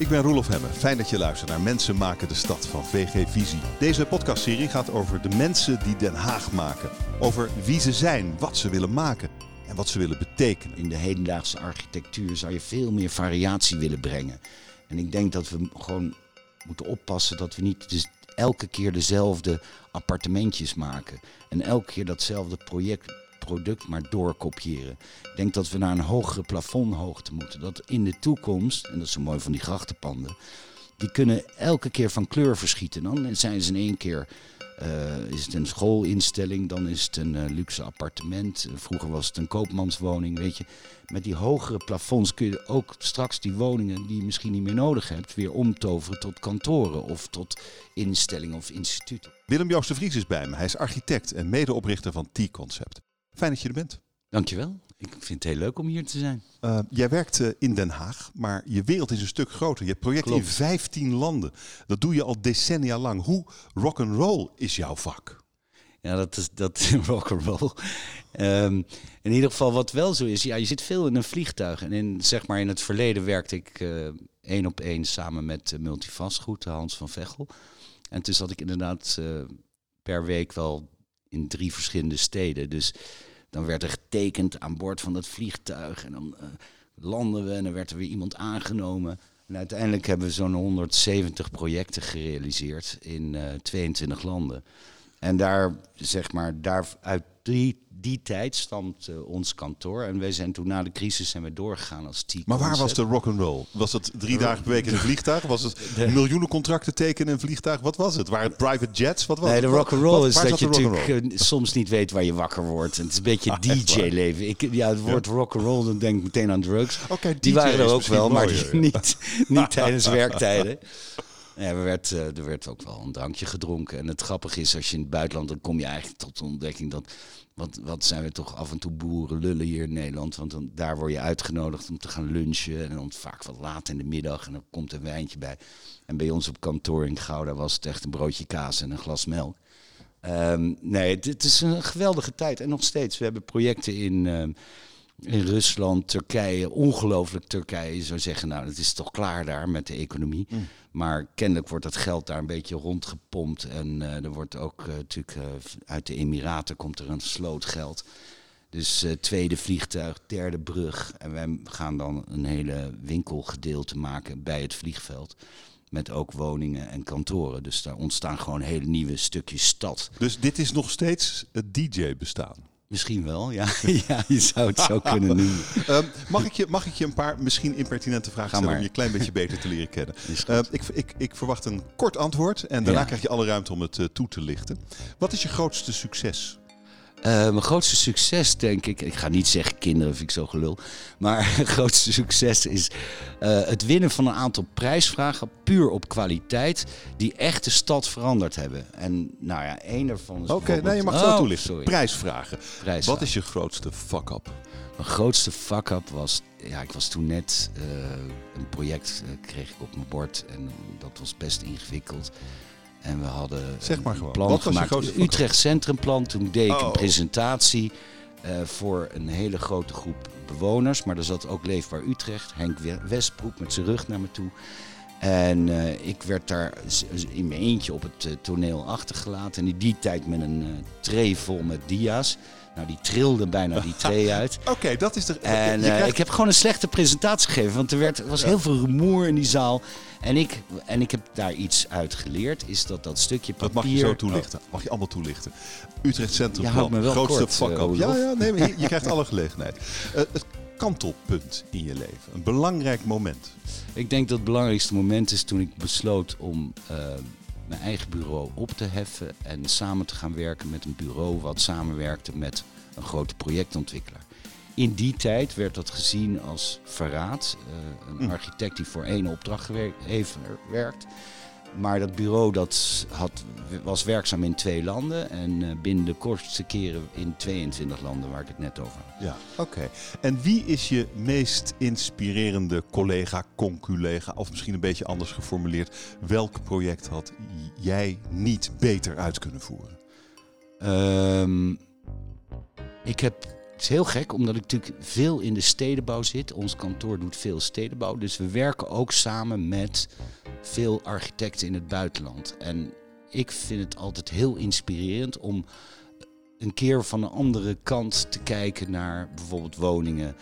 Ik ben Roelof Hemme. Fijn dat je luistert naar Mensen maken de stad van VG Visie. Deze podcastserie gaat over de mensen die Den Haag maken. Over wie ze zijn, wat ze willen maken en wat ze willen betekenen. In de hedendaagse architectuur zou je veel meer variatie willen brengen. En ik denk dat we gewoon moeten oppassen dat we niet dus elke keer dezelfde appartementjes maken. En elke keer datzelfde project, product maar doorkopiëren. Ik denk dat we naar een hogere plafondhoogte moeten. Dat in de toekomst, en dat is zo mooi van die grachtenpanden, die kunnen elke keer van kleur verschieten. Dan zijn ze in één keer uh, is het een schoolinstelling, dan is het een uh, luxe appartement. Vroeger was het een koopmanswoning, weet je. Met die hogere plafonds kun je ook straks die woningen die je misschien niet meer nodig hebt... weer omtoveren tot kantoren of tot instellingen of instituten. Willem Joost de Vries is bij me. Hij is architect en medeoprichter van T-Concept. Fijn dat je er bent. Dankjewel. Ik vind het heel leuk om hier te zijn. Uh, jij werkt in Den Haag, maar je wereld is een stuk groter. Je hebt projecten in 15 landen. Dat doe je al decennia lang. Hoe rock and roll is jouw vak? Ja, dat is dat rock and roll. Um, in ieder geval, wat wel zo is, ja, je zit veel in een vliegtuig. En in, zeg maar, in het verleden werkte ik uh, één op één samen met Multivastgoed, Hans van Vechel. En toen zat ik inderdaad per week wel in drie verschillende steden. Dus dan werd er getekend aan boord van dat vliegtuig. En dan uh, landen we en dan werd er weer iemand aangenomen. En uiteindelijk hebben we zo'n 170 projecten gerealiseerd in uh, 22 landen. En daar, zeg maar, daar uit die, die tijd stamt uh, ons kantoor. En wij zijn toen na de crisis zijn we doorgegaan als team. Maar waar was de rock and roll? Was het drie dagen per week in een vliegtuig? Was het de... miljoenen contracten tekenen in een vliegtuig? Wat was het? Waren het private jets? Wat was nee, de rock and roll is dat je natuurlijk uh, soms niet weet waar je wakker wordt. Het is een beetje ah, DJ-leven. Ik, ja, het woord ja. rock and roll, dan denk ik meteen aan drugs. Okay, die waren er ook wel, mooier, maar niet, niet tijdens werktijden. Ja, er, werd, er werd ook wel een drankje gedronken. En het grappige is, als je in het buitenland, dan kom je eigenlijk tot de ontdekking dat. Wat, wat zijn we toch af en toe boeren lullen hier in Nederland? Want dan, daar word je uitgenodigd om te gaan lunchen. En dan vaak wat laat in de middag. En dan komt een wijntje bij. En bij ons op kantoor in Gouda was het echt een broodje kaas en een glas melk. Um, nee, het, is een geweldige tijd. En nog steeds, we hebben projecten in. Uh, in Rusland, Turkije, ongelooflijk Turkije. Je zou zeggen, nou, het is toch klaar daar met de economie. Mm. Maar kennelijk wordt dat geld daar een beetje rondgepompt. En uh, er wordt ook uh, natuurlijk uh, uit de Emiraten komt er een sloot geld. Dus tweede vliegtuig, derde brug. En wij gaan dan een hele winkelgedeelte maken bij het vliegveld. Met ook woningen en kantoren. Dus daar ontstaan gewoon hele nieuwe stukjes stad. Dus dit is nog steeds het DJ-bestaan? Misschien wel, ja. ja, je zou het zo kunnen noemen. Um, mag, ik je, mag ik je een paar misschien impertinente vragen stellen om je een klein beetje beter te leren kennen? Uh, ik, ik, ik, verwacht een kort antwoord en daarna ja. krijg je alle ruimte om het uh, toe te lichten. Wat is je grootste succes? Uh, mijn grootste succes, denk ik, ik ga niet zeggen kinderen, vind ik zo gelul. Maar het grootste succes is uh, het winnen van een aantal prijsvragen, puur op kwaliteit, die echt de stad veranderd hebben. En nou ja, één daarvan is. Oké, okay, nee, je mag het oh, zo toelichten. Prijsvragen. Prijsvragen. Wat is je grootste fuck-up? Mijn grootste fuck-up was, ja, ik was toen net uh, een project kreeg ik op mijn bord en dat was best ingewikkeld. En we hadden zeg maar een plan Wat gemaakt. Was je Utrecht Centrumplan. Toen deed ik oh. een presentatie uh, voor een hele grote groep bewoners. Maar er zat ook Leefbaar Utrecht. Henk Westbroek met zijn rug naar me toe. En uh, ik werd daar in mijn eentje op het uh, toneel achtergelaten. En in die tijd met een uh, tray vol met dia's. Nou, die trilde bijna die tray uit. Oké, okay, dat is de... En krijgt... ik heb gewoon een slechte presentatie gegeven. Want er, werd, er was heel veel rumoer in die zaal. En ik, en ik heb daar iets uit geleerd, is dat dat stukje papier... Dat mag je zo toelichten. Mag je allemaal toelichten. Utrecht Centrum ja, me wel grootste kort, fuck-up. ja, ja, nee, maar je, je krijgt alle gelegenheid. Uh, het kantelpunt in je leven. Een belangrijk moment. Ik denk dat het belangrijkste moment is toen ik besloot om uh, mijn eigen bureau op te heffen en samen te gaan werken met een bureau wat samenwerkte met een grote projectontwikkelaar. In die tijd werd dat gezien als verraad. Uh, een mm. architect die voor één opdracht heeft werkt. Maar dat bureau dat had, was werkzaam in twee landen en uh, binnen de kortste keren in 22 landen waar ik het net over had. Ja, oké. En wie is je meest inspirerende collega, conculega, of misschien een beetje anders geformuleerd, welk project had jij niet beter uit kunnen voeren? Um, ik heb Het is heel gek, omdat ik natuurlijk veel in de stedenbouw zit. Ons kantoor doet veel stedenbouw. Dus we werken ook samen met veel architecten in het buitenland. En ik vind het altijd heel inspirerend om een keer van een andere kant te kijken naar bijvoorbeeld woningen,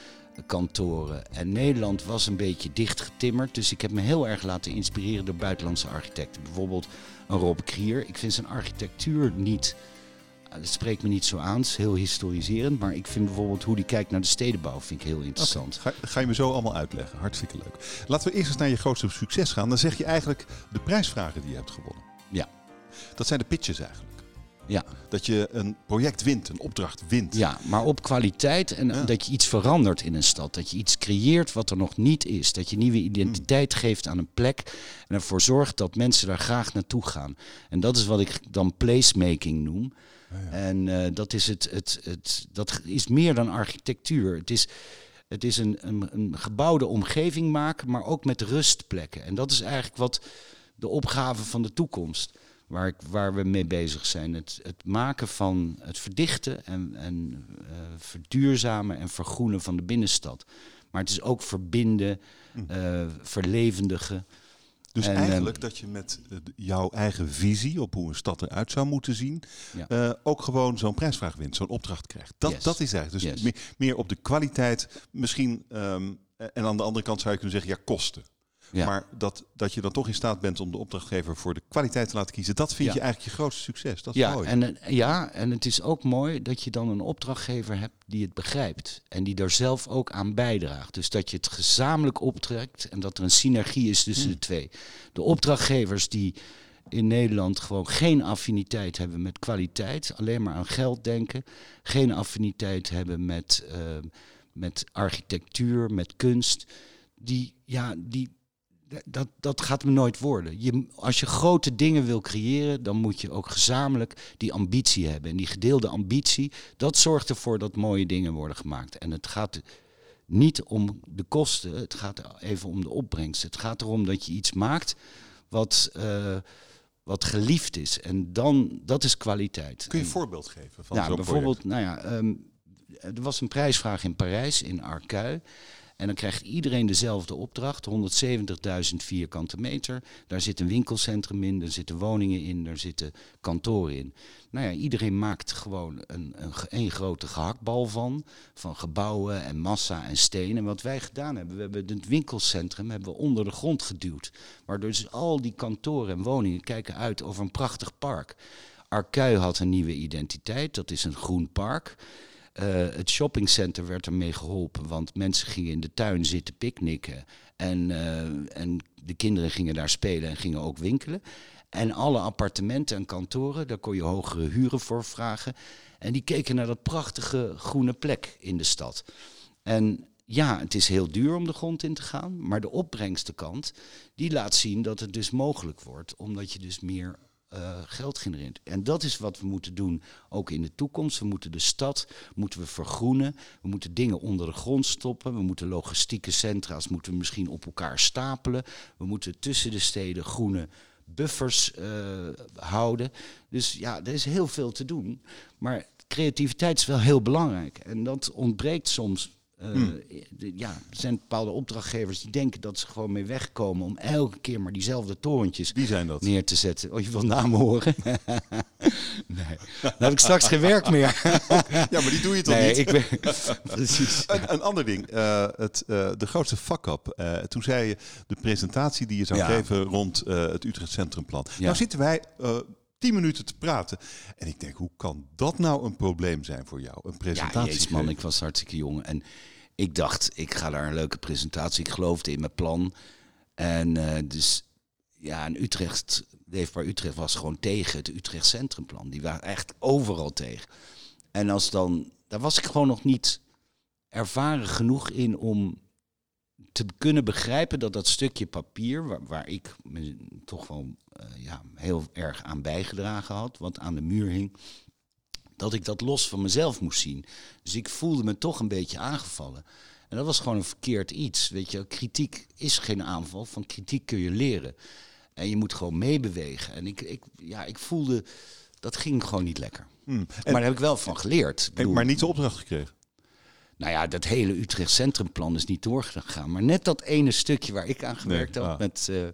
kantoren. En Nederland was een beetje dichtgetimmerd. Dus ik heb me heel erg laten inspireren door buitenlandse architecten. Bijvoorbeeld een Rob Krier. Ik vind zijn architectuur niet dat spreekt me niet zo aan. Het is heel historiserend. Maar ik vind bijvoorbeeld hoe die kijkt naar de stedenbouw vind ik heel interessant. Ga, ga, je me zo allemaal uitleggen. Hartstikke leuk. Laten we eerst eens naar je grootste succes gaan. Dan zeg je eigenlijk de prijsvragen die je hebt gewonnen. Ja. Dat zijn de pitches eigenlijk. Ja. Dat je een project wint, een opdracht wint. Ja, maar op kwaliteit en dat je iets verandert in een stad. Dat je iets creëert wat er nog niet is. Dat je nieuwe identiteit hmm. geeft aan een plek en ervoor zorgt dat mensen daar graag naartoe gaan. En dat is wat ik dan placemaking noem. En uh, dat, is het, het, het, dat is meer dan architectuur. Het is, het is een, een, een gebouwde omgeving maken, maar ook met rustplekken. En dat is eigenlijk wat de opgave van de toekomst, waar, ik, waar we mee bezig zijn. Het, het maken van het verdichten en, en uh, verduurzamen en vergroenen van de binnenstad. Maar het is ook verbinden, uh, verlevendigen. Dus eigenlijk dat je met uh, jouw eigen visie op hoe een stad eruit zou moeten zien, uh, ook gewoon zo'n prijsvraag wint, zo'n opdracht krijgt. Dat, dat is eigenlijk. Dus meer, meer, op de kwaliteit, misschien. Um, en aan de andere kant zou je kunnen zeggen, ja, kosten. Maar dat, dat je dan toch in staat bent om de opdrachtgever voor de kwaliteit te laten kiezen, dat vind je eigenlijk je grootste succes. Dat is ja, mooi. En, ja, en het is ook mooi dat je dan een opdrachtgever hebt die het begrijpt. En die er zelf ook aan bijdraagt. Dus dat je het gezamenlijk optrekt en dat er een synergie is tussen hmm. de twee. De opdrachtgevers die in Nederland gewoon geen affiniteit hebben met kwaliteit, alleen maar aan geld denken, geen affiniteit hebben met, uh, met architectuur, met kunst. Die, ja, die, dat, dat gaat hem nooit worden. Je, als je grote dingen wil creëren, dan moet je ook gezamenlijk die ambitie hebben. En die gedeelde ambitie, dat zorgt ervoor dat mooie dingen worden gemaakt. En het gaat niet om de kosten, het gaat even om de opbrengst. Het gaat erom dat je iets maakt wat, uh, wat geliefd is. En dan, dat is kwaliteit. Kun je een voorbeeld geven van ja, zo'n bijvoorbeeld, Nou ja, um, er was een prijsvraag in Parijs, in Arcueil. En dan krijgt iedereen dezelfde opdracht, 170.000 vierkante meter. Daar zit een winkelcentrum in, daar zitten woningen in, daar zitten kantoren in. Nou ja, iedereen maakt gewoon een, een, grote gehaktbal van, van gebouwen en massa en stenen. En wat wij gedaan hebben, we hebben het winkelcentrum hebben we onder de grond geduwd. Waardoor dus al die kantoren en woningen kijken uit over een prachtig park. Arcueil had een nieuwe identiteit, dat is een groen park. Uh, het shoppingcenter werd ermee geholpen, want mensen gingen in de tuin zitten picknicken. En, uh, en de kinderen gingen daar spelen en gingen ook winkelen. En alle appartementen en kantoren, daar kon je hogere huren voor vragen. En die keken naar dat prachtige groene plek in de stad. En ja, het is heel duur om de grond in te gaan, maar de opbrengstenkant, die laat zien dat het dus mogelijk wordt, omdat je dus meer uh, geld genereert. En dat is wat we moeten doen ook in de toekomst. We moeten de stad moeten we vergroenen. We moeten dingen onder de grond stoppen. We moeten logistieke centra's moeten we misschien op elkaar stapelen. We moeten tussen de steden groene buffers uh, houden. Dus ja, er is heel veel te doen. Maar creativiteit is wel heel belangrijk. En dat ontbreekt soms uh, ja, er zijn bepaalde opdrachtgevers die denken dat ze gewoon mee wegkomen om elke keer maar diezelfde torentjes Wie zijn dat? neer te zetten. Oh, je wil namen horen? nee, dan heb ik straks geen werk meer. ja, maar die doe je toch nee, niet? Ik ben... Precies. Een, een, ander ding, uh, het, uh, de grootste fuck-up. toen zei je de presentatie die je zou ja. geven rond het Utrecht Centrumplan. Ja. Nou zitten wij tien minuten te praten. En ik denk, hoe kan dat nou een probleem zijn voor jou? Een presentatie. Ja, man, ik was hartstikke jong. En ik dacht, ik ga daar een leuke presentatie. Ik geloofde in mijn plan. En uh, dus ja, en Utrecht, Leefbaar Utrecht was gewoon tegen het Utrecht Centrumplan. Die waren echt overal tegen. En als dan, daar was ik gewoon nog niet ervaren genoeg in om te kunnen begrijpen dat dat stukje papier, waar, waar ik me toch wel uh, ja, heel erg aan bijgedragen had, wat aan de muur hing, dat ik dat los van mezelf moest zien. Dus ik voelde me toch een beetje aangevallen. En dat was gewoon een verkeerd iets. Weet je, kritiek is geen aanval. Van kritiek kun je leren. En je moet gewoon meebewegen. En ik, ik, ja, ik voelde, dat ging gewoon niet lekker. Hmm. maar daar heb ik wel van geleerd. maar niet de opdracht gekregen? Nou ja, dat hele Utrecht Centrumplan is niet doorgegaan. Maar net dat ene stukje waar ik aan gewerkt nee, had ah. met, uh,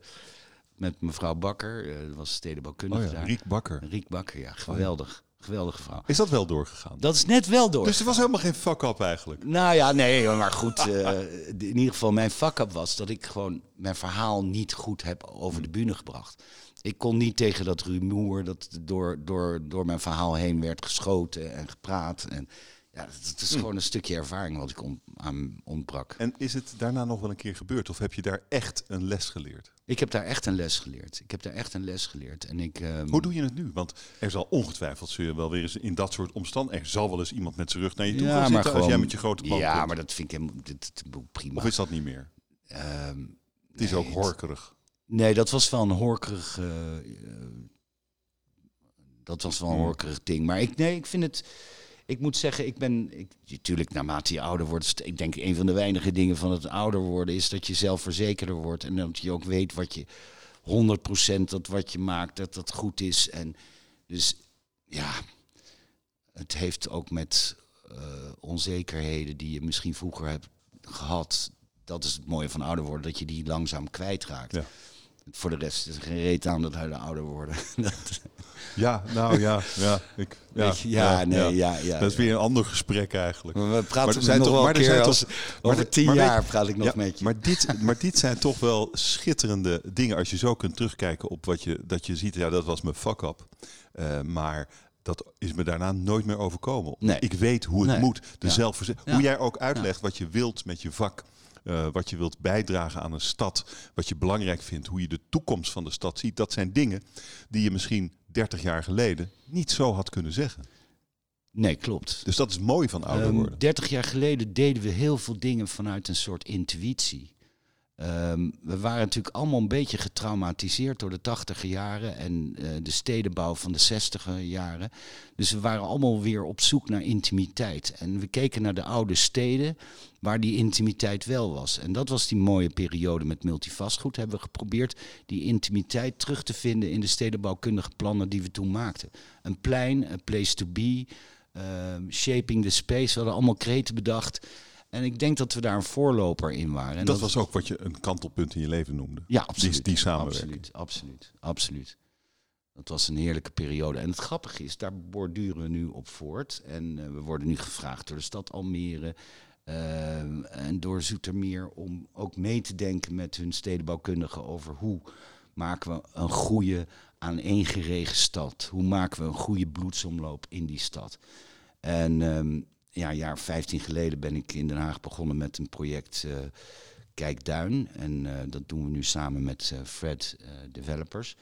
met mevrouw Bakker, uh, dat was stedenbouwkundige oh ja, Riek Bakker. Riek Bakker, ja, geweldig. Geweldige vrouw. Is dat wel doorgegaan? Dat is net wel door. Dus er was helemaal geen fuck-up eigenlijk? Nou ja, nee, maar goed. uh, in ieder geval, mijn fuck-up was dat ik gewoon mijn verhaal niet goed heb over de bühne gebracht. Ik kon niet tegen dat rumoer dat door, door, door mijn verhaal heen werd geschoten en gepraat. En ja, het is gewoon een stukje ervaring wat ik on, aan ontbrak. En is het daarna nog wel een keer gebeurd? Of heb je daar echt een les geleerd? Ik heb daar echt een les geleerd. Ik heb daar echt een les geleerd. En ik, um... Hoe doe je het nu? Want er zal ongetwijfeld zul je wel weer eens in dat soort omstandigheden... Er zal wel eens iemand met zijn rug naar je toe ja, gaan zitten gewoon, als jij met je grote plan Ja, maar dat vind ik helemaal dit, prima. Of is dat niet meer? Um, het is ook horkerig. Nee, dat was wel een horkerig... Uh, dat was wel een hmm. horkerig ding. Maar ik, nee, ik vind het ik moet zeggen, ik ben. Natuurlijk, naarmate je ouder wordt. Ik denk een van de weinige dingen van het ouder worden is dat je zelfverzekerder wordt. En dat je ook weet wat je. 100% dat wat je maakt, dat dat goed is. En dus ja, het heeft ook met uh, onzekerheden die je misschien vroeger hebt gehad. Dat is het mooie van ouder worden, dat je die langzaam kwijtraakt. Ja. Voor de rest is er geen reet aan dat we ouder worden. Ja, nou ja, ja. Ik, ja, ja, nee, ja. ja. dat is weer een ander gesprek eigenlijk. Maar we praten maar zijn nog toch, wel maar keer als, toch, over tien jaar praat ik nog met je. Maar dit, maar dit zijn toch wel schitterende dingen als je zo kunt terugkijken op wat je, dat je ziet, ja dat was mijn fuck-up. Uh, maar dat is me daarna nooit meer overkomen. Nee. Ik weet hoe het nee. moet. De ja. Hoe jij ook uitlegt wat je wilt met je vak. Uh, wat je wilt bijdragen aan een stad, wat je belangrijk vindt, hoe je de toekomst van de stad ziet, dat zijn dingen die je misschien 30 jaar geleden niet zo had kunnen zeggen. Nee, klopt. Dus dat is mooi van ouder ehm, worden. Um, 30 jaar geleden deden we heel veel dingen vanuit een soort intuïtie. Um, we waren natuurlijk allemaal een beetje getraumatiseerd door de tachtiger jaren en uh, de stedenbouw van de zestiger jaren. Dus we waren allemaal weer op zoek naar intimiteit. En we keken naar de oude steden waar die intimiteit wel was. En dat was die mooie periode met multivastgoed. Hebben we geprobeerd die intimiteit terug te vinden in de stedenbouwkundige plannen die we toen maakten. Een plein, een place to be, uh, shaping the space. We hadden allemaal kreten bedacht. En ik denk dat we daar een voorloper in waren. En dat, was ook wat je een kantelpunt in je leven noemde. Ja, absoluut. Die, die samenwerking. Absoluut, absoluut, absoluut. Dat was een heerlijke periode. En het grappige is, daar borduren we nu op voort. En uh, we worden nu gevraagd door de stad Almere uh, en door Zoetermeer om ook mee te denken met hun stedenbouwkundigen over hoe maken we een goede aaneengeregen stad. Hoe maken we een goede bloedsomloop in die stad. En um, ja, een jaar 15 geleden ben ik in Den Haag begonnen met een project uh, Kijkduin. En uh, dat doen we nu samen met uh, Fred Developers.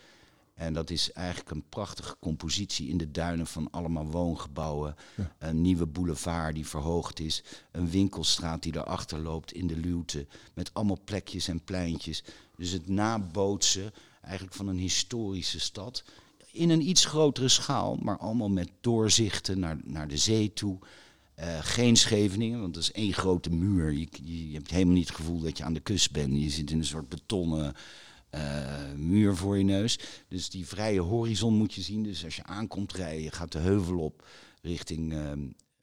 En dat is eigenlijk een prachtige compositie in de duinen van allemaal woongebouwen. Een nieuwe boulevard die verhoogd is. Een winkelstraat die erachter loopt in de luwte. Met allemaal plekjes en pleintjes. Dus het nabootsen eigenlijk van een historische stad. In een iets grotere schaal, maar allemaal met doorzichten naar, naar de zee toe. Uh, geen Scheveningen, want dat is één grote muur. Je, je, hebt helemaal niet het gevoel dat je aan de kust bent. Je zit in een soort betonnen uh, muur voor je neus. Dus die vrije horizon moet je zien. Dus als je aankomt rijden, je gaat de heuvel op richting uh,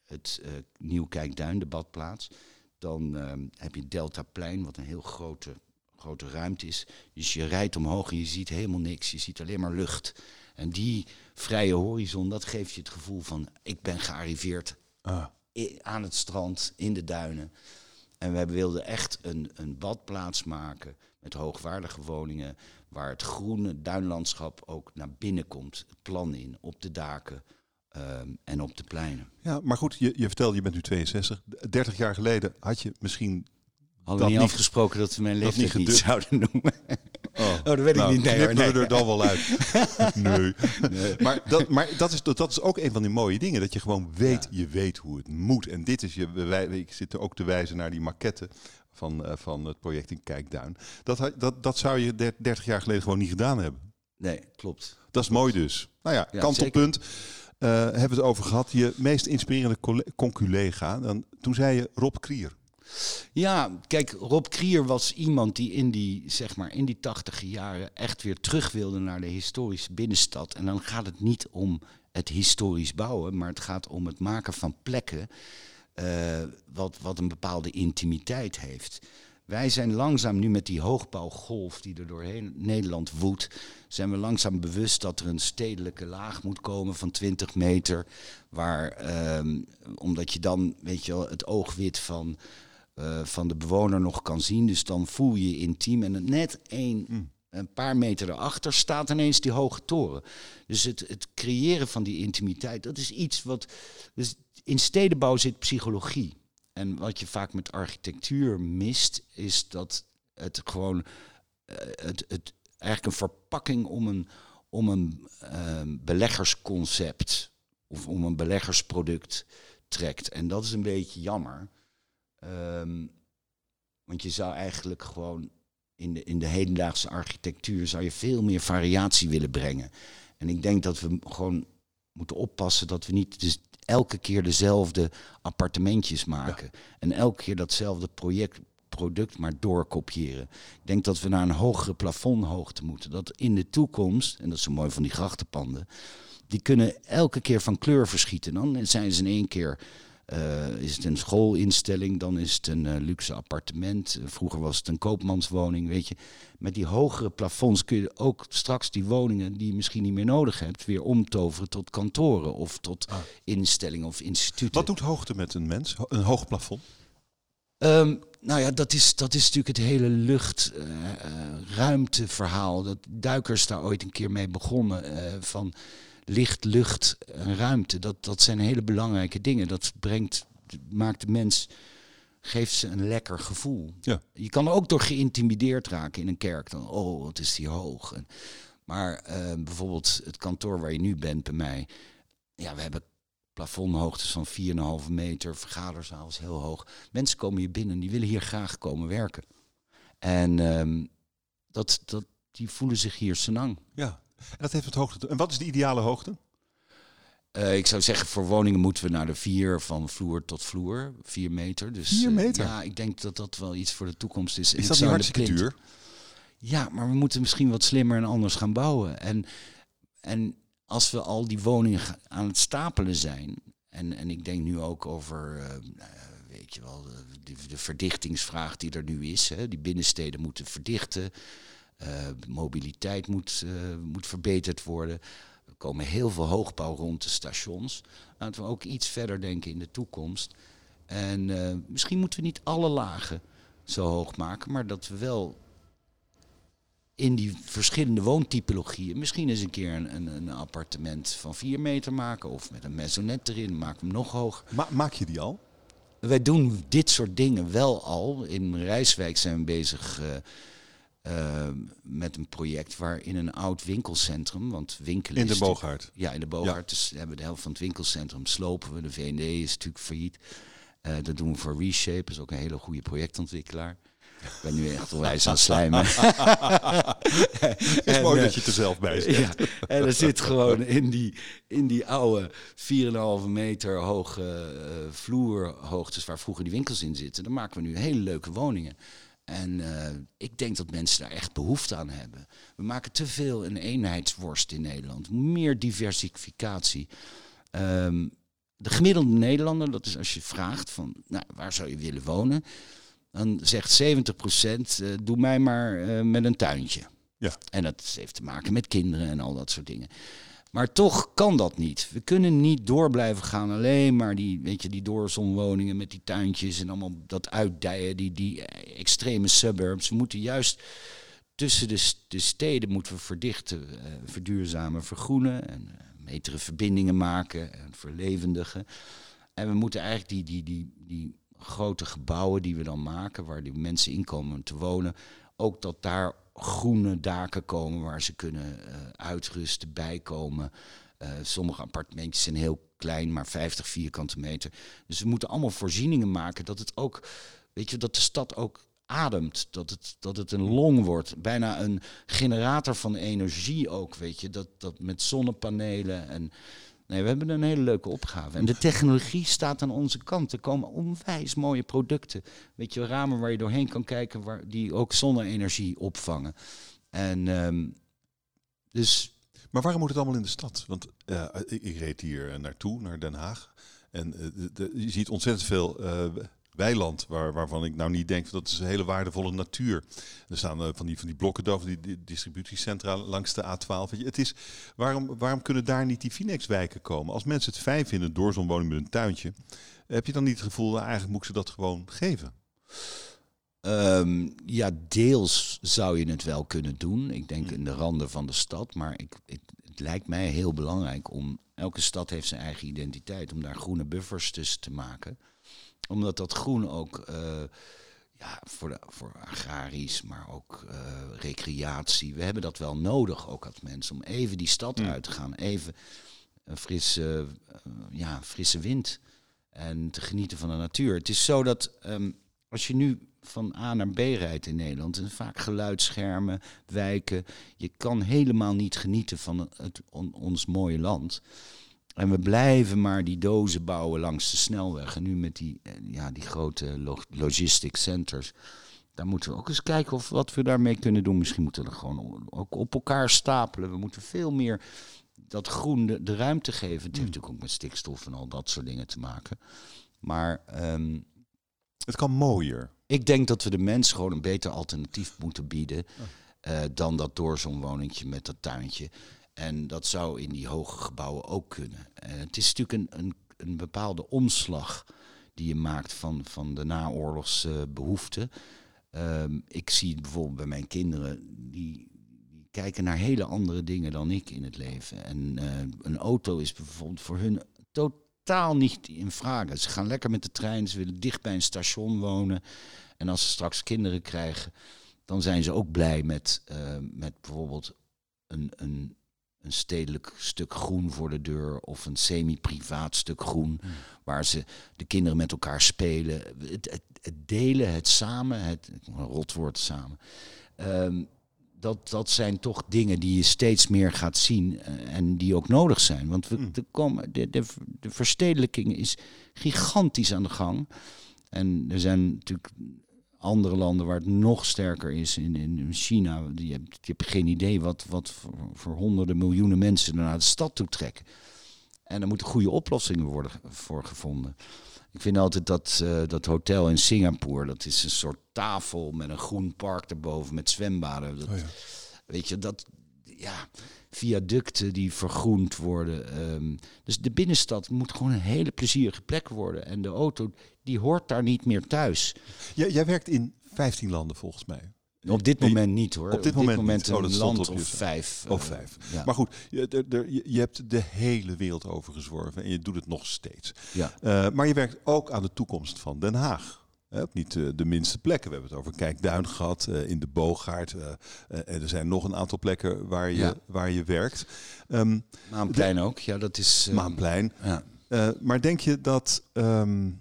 het uh, Nieuwkijkduin, de badplaats. Dan ehm, heb je Deltaplein, wat een heel grote, grote ruimte is. Dus je rijdt omhoog en je ziet helemaal niks. Je ziet alleen maar lucht. En die vrije horizon, dat geeft je het gevoel van ik ben gearriveerd ah. Aan het strand, in de duinen. En we wilden echt een, een badplaats maken met hoogwaardige woningen, waar het groene duinlandschap ook naar binnen komt, het plan in, op de daken ehm, en op de pleinen. Ja, maar goed, je, je vertelde, je bent nu 62. 30 jaar geleden had je misschien Hadden we niet afgesproken dat we mijn leeftijd niet, niet zouden noemen. Oh, dat weet nou, ik niet. Nee, nee. er dan wel uit. nee. nee. Maar, dat, maar dat, is, dat is ook een van die mooie dingen. Dat je gewoon weet, ja. je weet hoe het moet. En dit is je... Wij, ik zit ook te wijzen naar die maquette van, uh, van het project in Kijkduin. Dat, dat, dat zou je 30 jaar geleden gewoon niet gedaan hebben. Nee, klopt. Dat is mooi dus. Nou ja, ja kantelpunt. Uh, hebben we het over gehad. Je meest inspirerende conculega. Dan, toen zei je Rob Krier. Ja, kijk, Rob Krier was iemand die in die, zeg maar, in die tachtige jaren echt weer terug wilde naar de historische binnenstad. En dan gaat het niet om het historisch bouwen, maar het gaat om het maken van plekken wat, wat een bepaalde intimiteit heeft. Wij zijn langzaam nu met die hoogbouwgolf die er doorheen Nederland woedt, zijn we langzaam bewust dat er een stedelijke laag moet komen van 20 meter. Waar, ehm, omdat je dan, weet je wel, het oogwit van, uh, van de bewoner nog kan zien. Dus dan voel je je intiem. En net één, mm. een paar meter erachter staat ineens die hoge toren. Dus het, het creëren van die intimiteit, dat is iets wat. Dus in stedenbouw zit psychologie. En wat je vaak met architectuur mist, is dat het gewoon uh, het, het, eigenlijk een verpakking om een, om een uh, beleggersconcept of om een beleggersproduct trekt. En dat is een beetje jammer. Um, want je zou eigenlijk gewoon in de, in de hedendaagse architectuur zou je veel meer variatie willen brengen. En ik denk dat we gewoon moeten oppassen dat we niet dus elke keer dezelfde appartementjes maken. En elke keer datzelfde project, product maar doorkopiëren. Ik denk dat we naar een hogere plafondhoogte moeten. Dat in de toekomst, en dat is zo mooi van die grachtenpanden, die kunnen elke keer van kleur verschieten. Dan zijn ze in één keer uh, is het een schoolinstelling, dan is het een uh, luxe appartement. Vroeger was het een koopmanswoning, weet je. Met die hogere plafonds kun je ook straks die woningen die je misschien niet meer nodig hebt, weer omtoveren tot kantoren of tot ah. instellingen of instituten. Wat doet hoogte met een mens? Een hoog plafond? Um, nou ja, dat is, dat is natuurlijk het hele luchtruimteverhaal. Dat duikers daar ooit een keer mee begonnen. van licht, lucht en ruimte. Dat, dat zijn hele belangrijke dingen. Dat brengt, maakt de mens, geeft ze een lekker gevoel. Ja. Je kan ook door geïntimideerd raken in een kerk. Dan, oh, wat is die hoog. En, maar uh, bijvoorbeeld het kantoor waar je nu bent bij mij. Ja, we hebben plafondhoogtes van 4,5 meter. Vergaderzaal is heel hoog. Mensen komen hier binnen, die willen hier graag komen werken. En um, dat, dat, die voelen zich hier senang. Ja, en dat heeft het hoogte. En wat is de ideale hoogte? Uh, ik zou zeggen, voor woningen moeten we naar de vier van vloer tot vloer. Vier meter. Dus, vier meter? Uh, ja, ik denk dat dat wel iets voor de toekomst is. Is dat niet hartstikke duur? Ja, maar we moeten misschien wat slimmer en anders gaan bouwen. En, en als we al die woningen aan het stapelen zijn... en, en ik denk nu ook over... Uh, weet je wel, de, de, verdichtingsvraag die er nu is. Hè. Die binnensteden moeten verdichten. Uh, mobiliteit moet, uh, moet verbeterd worden. Er komen heel veel hoogbouw rond de stations. Laten we ook iets verder denken in de toekomst. En uh, misschien moeten we niet alle lagen zo hoog maken, maar dat we wel in die verschillende woontypologieën misschien eens een keer een, een, een, appartement van 4 meter maken of met een maisonette erin, maak hem nog hoger. Ma maak je die al? Wij doen dit soort dingen wel al. In Rijswijk zijn we bezig uh, met een project waar in een oud winkelcentrum, want winkelen In de Boogaard? Ja, in de Boogaard. Dus hebben we de helft van het winkelcentrum slopen we. De VND is natuurlijk failliet. Uh, dat doen we voor Reshape, is ook een hele goede projectontwikkelaar. Ik ben nu echt onwijs aan het slijmen. Het is mooi dat je er zelf bij zit. Ja, en er zit gewoon in die, in die oude 4,5 meter hoge uh, vloerhoogtes waar vroeger die winkels in zitten. Dan maken we nu hele leuke woningen. En uh, ik denk dat mensen daar echt behoefte aan hebben. We maken te veel een eenheidsworst in Nederland. Meer diversificatie. Um, de gemiddelde Nederlander, dat is als je vraagt van nou, waar zou je willen wonen, dan zegt 70% uh, eh, doe mij maar uh, met een tuintje. Ja. En dat heeft te maken met kinderen en al dat soort dingen. Maar toch kan dat niet. We kunnen niet door blijven gaan. Alleen maar die, weet je, die doorzonwoningen met die tuintjes en allemaal dat uitdijen, die, die extreme suburbs. We moeten juist tussen de, de steden moeten we verdichten, uh, verduurzamen, vergroenen en uh, betere verbindingen maken en verlevendigen. En we moeten eigenlijk die, die, die, die grote gebouwen die we dan maken, waar die mensen in komen te wonen, ook dat daar groene daken komen waar ze kunnen uh, uitrusten, bijkomen. Uh, sommige appartementjes zijn heel klein, maar 50 vierkante meter. Dus we moeten allemaal voorzieningen maken dat het ook, weet je, dat de stad ook ademt, dat het, dat het een long wordt. Bijna een generator van energie ook, weet je, dat, dat met zonnepanelen en Nee, we hebben een hele leuke opgave. En de technologie staat aan onze kant. Er komen onwijs mooie producten. Weet je, ramen waar je doorheen kan kijken, waar, die ook zonne-energie opvangen. En um, dus. Maar waarom moet het allemaal in de stad? Want uh, ik, ik, reed hier naartoe, naar Den Haag. En je ziet ontzettend veel weiland, waar, waarvan ik nou niet denk dat is een hele waardevolle natuur. Er staan uh, van die, van die blokken door, die, die distributiecentra langs de A12. Het is, waarom, waarom kunnen daar niet die Finex-wijken komen? Als mensen het fijn vinden door zo'n woning met een tuintje, heb je dan niet het gevoel, nou, eigenlijk moet ik ze dat gewoon geven? Ehm, ja, deels zou je het wel kunnen doen. Ik denk hm. in de randen van de stad. Maar ik, het lijkt mij heel belangrijk om. Elke stad heeft zijn eigen identiteit. Om daar groene buffers tussen te maken omdat dat groen ook uh, ja, voor, de, voor agrarisch, maar ook uh, recreatie. We hebben dat wel nodig ook als mensen om even die stad mm. uit te gaan. Even een frisse, uh, ja, frisse wind. En te genieten van de natuur. Het is zo dat um, als je nu van A naar B rijdt in Nederland. En vaak geluidsschermen, wijken. Je kan helemaal niet genieten van het, on, ons mooie land. En we blijven maar die dozen bouwen langs de snelweg. En nu met die, eh, ja, die grote logistic centers. Daar moeten we ook eens kijken of wat we daarmee kunnen doen. Misschien moeten we er gewoon ook op elkaar stapelen. We moeten veel meer dat groen de, ruimte geven. Het heeft hmm. natuurlijk ook met stikstof en al dat soort dingen te maken. Maar um, het kan mooier. Ik denk dat we de mensen gewoon een beter alternatief moeten bieden. Uh, dan dat door zo'n woningje met dat tuintje. En dat zou in die hoge gebouwen ook kunnen. En het is natuurlijk een, een, een bepaalde omslag die je maakt van, van de naoorlogsbehoeften. Uh, ik zie bijvoorbeeld bij mijn kinderen, die, die, kijken naar hele andere dingen dan ik in het leven. En uh, een auto is bijvoorbeeld voor hun totaal niet in vraag. Ze gaan lekker met de trein, ze willen dicht bij een station wonen. En als ze straks kinderen krijgen, dan zijn ze ook blij met, met bijvoorbeeld een, een, een stedelijk stuk groen voor de deur of een semi-privaat stuk groen hmm. waar ze de kinderen met elkaar spelen. Het, het, delen, het samen, het rotwoord samen. Um, dat, dat zijn toch dingen die je steeds meer gaat zien uh, en die ook nodig zijn. Want we, hmm. de, komen, de, de, de verstedelijking is gigantisch aan de gang. En er zijn natuurlijk andere landen waar het nog sterker is, in, in China, je hebt, je hebt geen idee wat, wat voor, honderden miljoenen mensen naar de stad toe trekken. En er moeten goede oplossingen worden voor gevonden. Ik vind altijd dat, uh, dat hotel in Singapore, dat is een soort tafel met een groen park erboven met zwembaden. Dat, oh ja. Weet je, dat, ja, viaducten die vergroend worden. Um, dus de binnenstad moet gewoon een hele plezierige plek worden. En de auto, die hoort daar niet meer thuis. jij werkt in 15 landen volgens mij. Op dit moment niet hoor. Op dit, moment, moment een oh, land of vijf. Of uh, vijf. Ja. Maar goed, je, je, hebt de hele wereld overgezworven en je doet het nog steeds. Ja. Uh, maar je werkt ook aan de toekomst van Den Haag. Ook niet uh, de minste plekken. We hebben het over Kijkduin gehad, uh, in de Boogaard. Uh, er zijn nog een aantal plekken waar je, ja. waar je werkt. Um, Maanplein ook, ja, dat is... Maanplein. Ja. maar denk je dat... Um,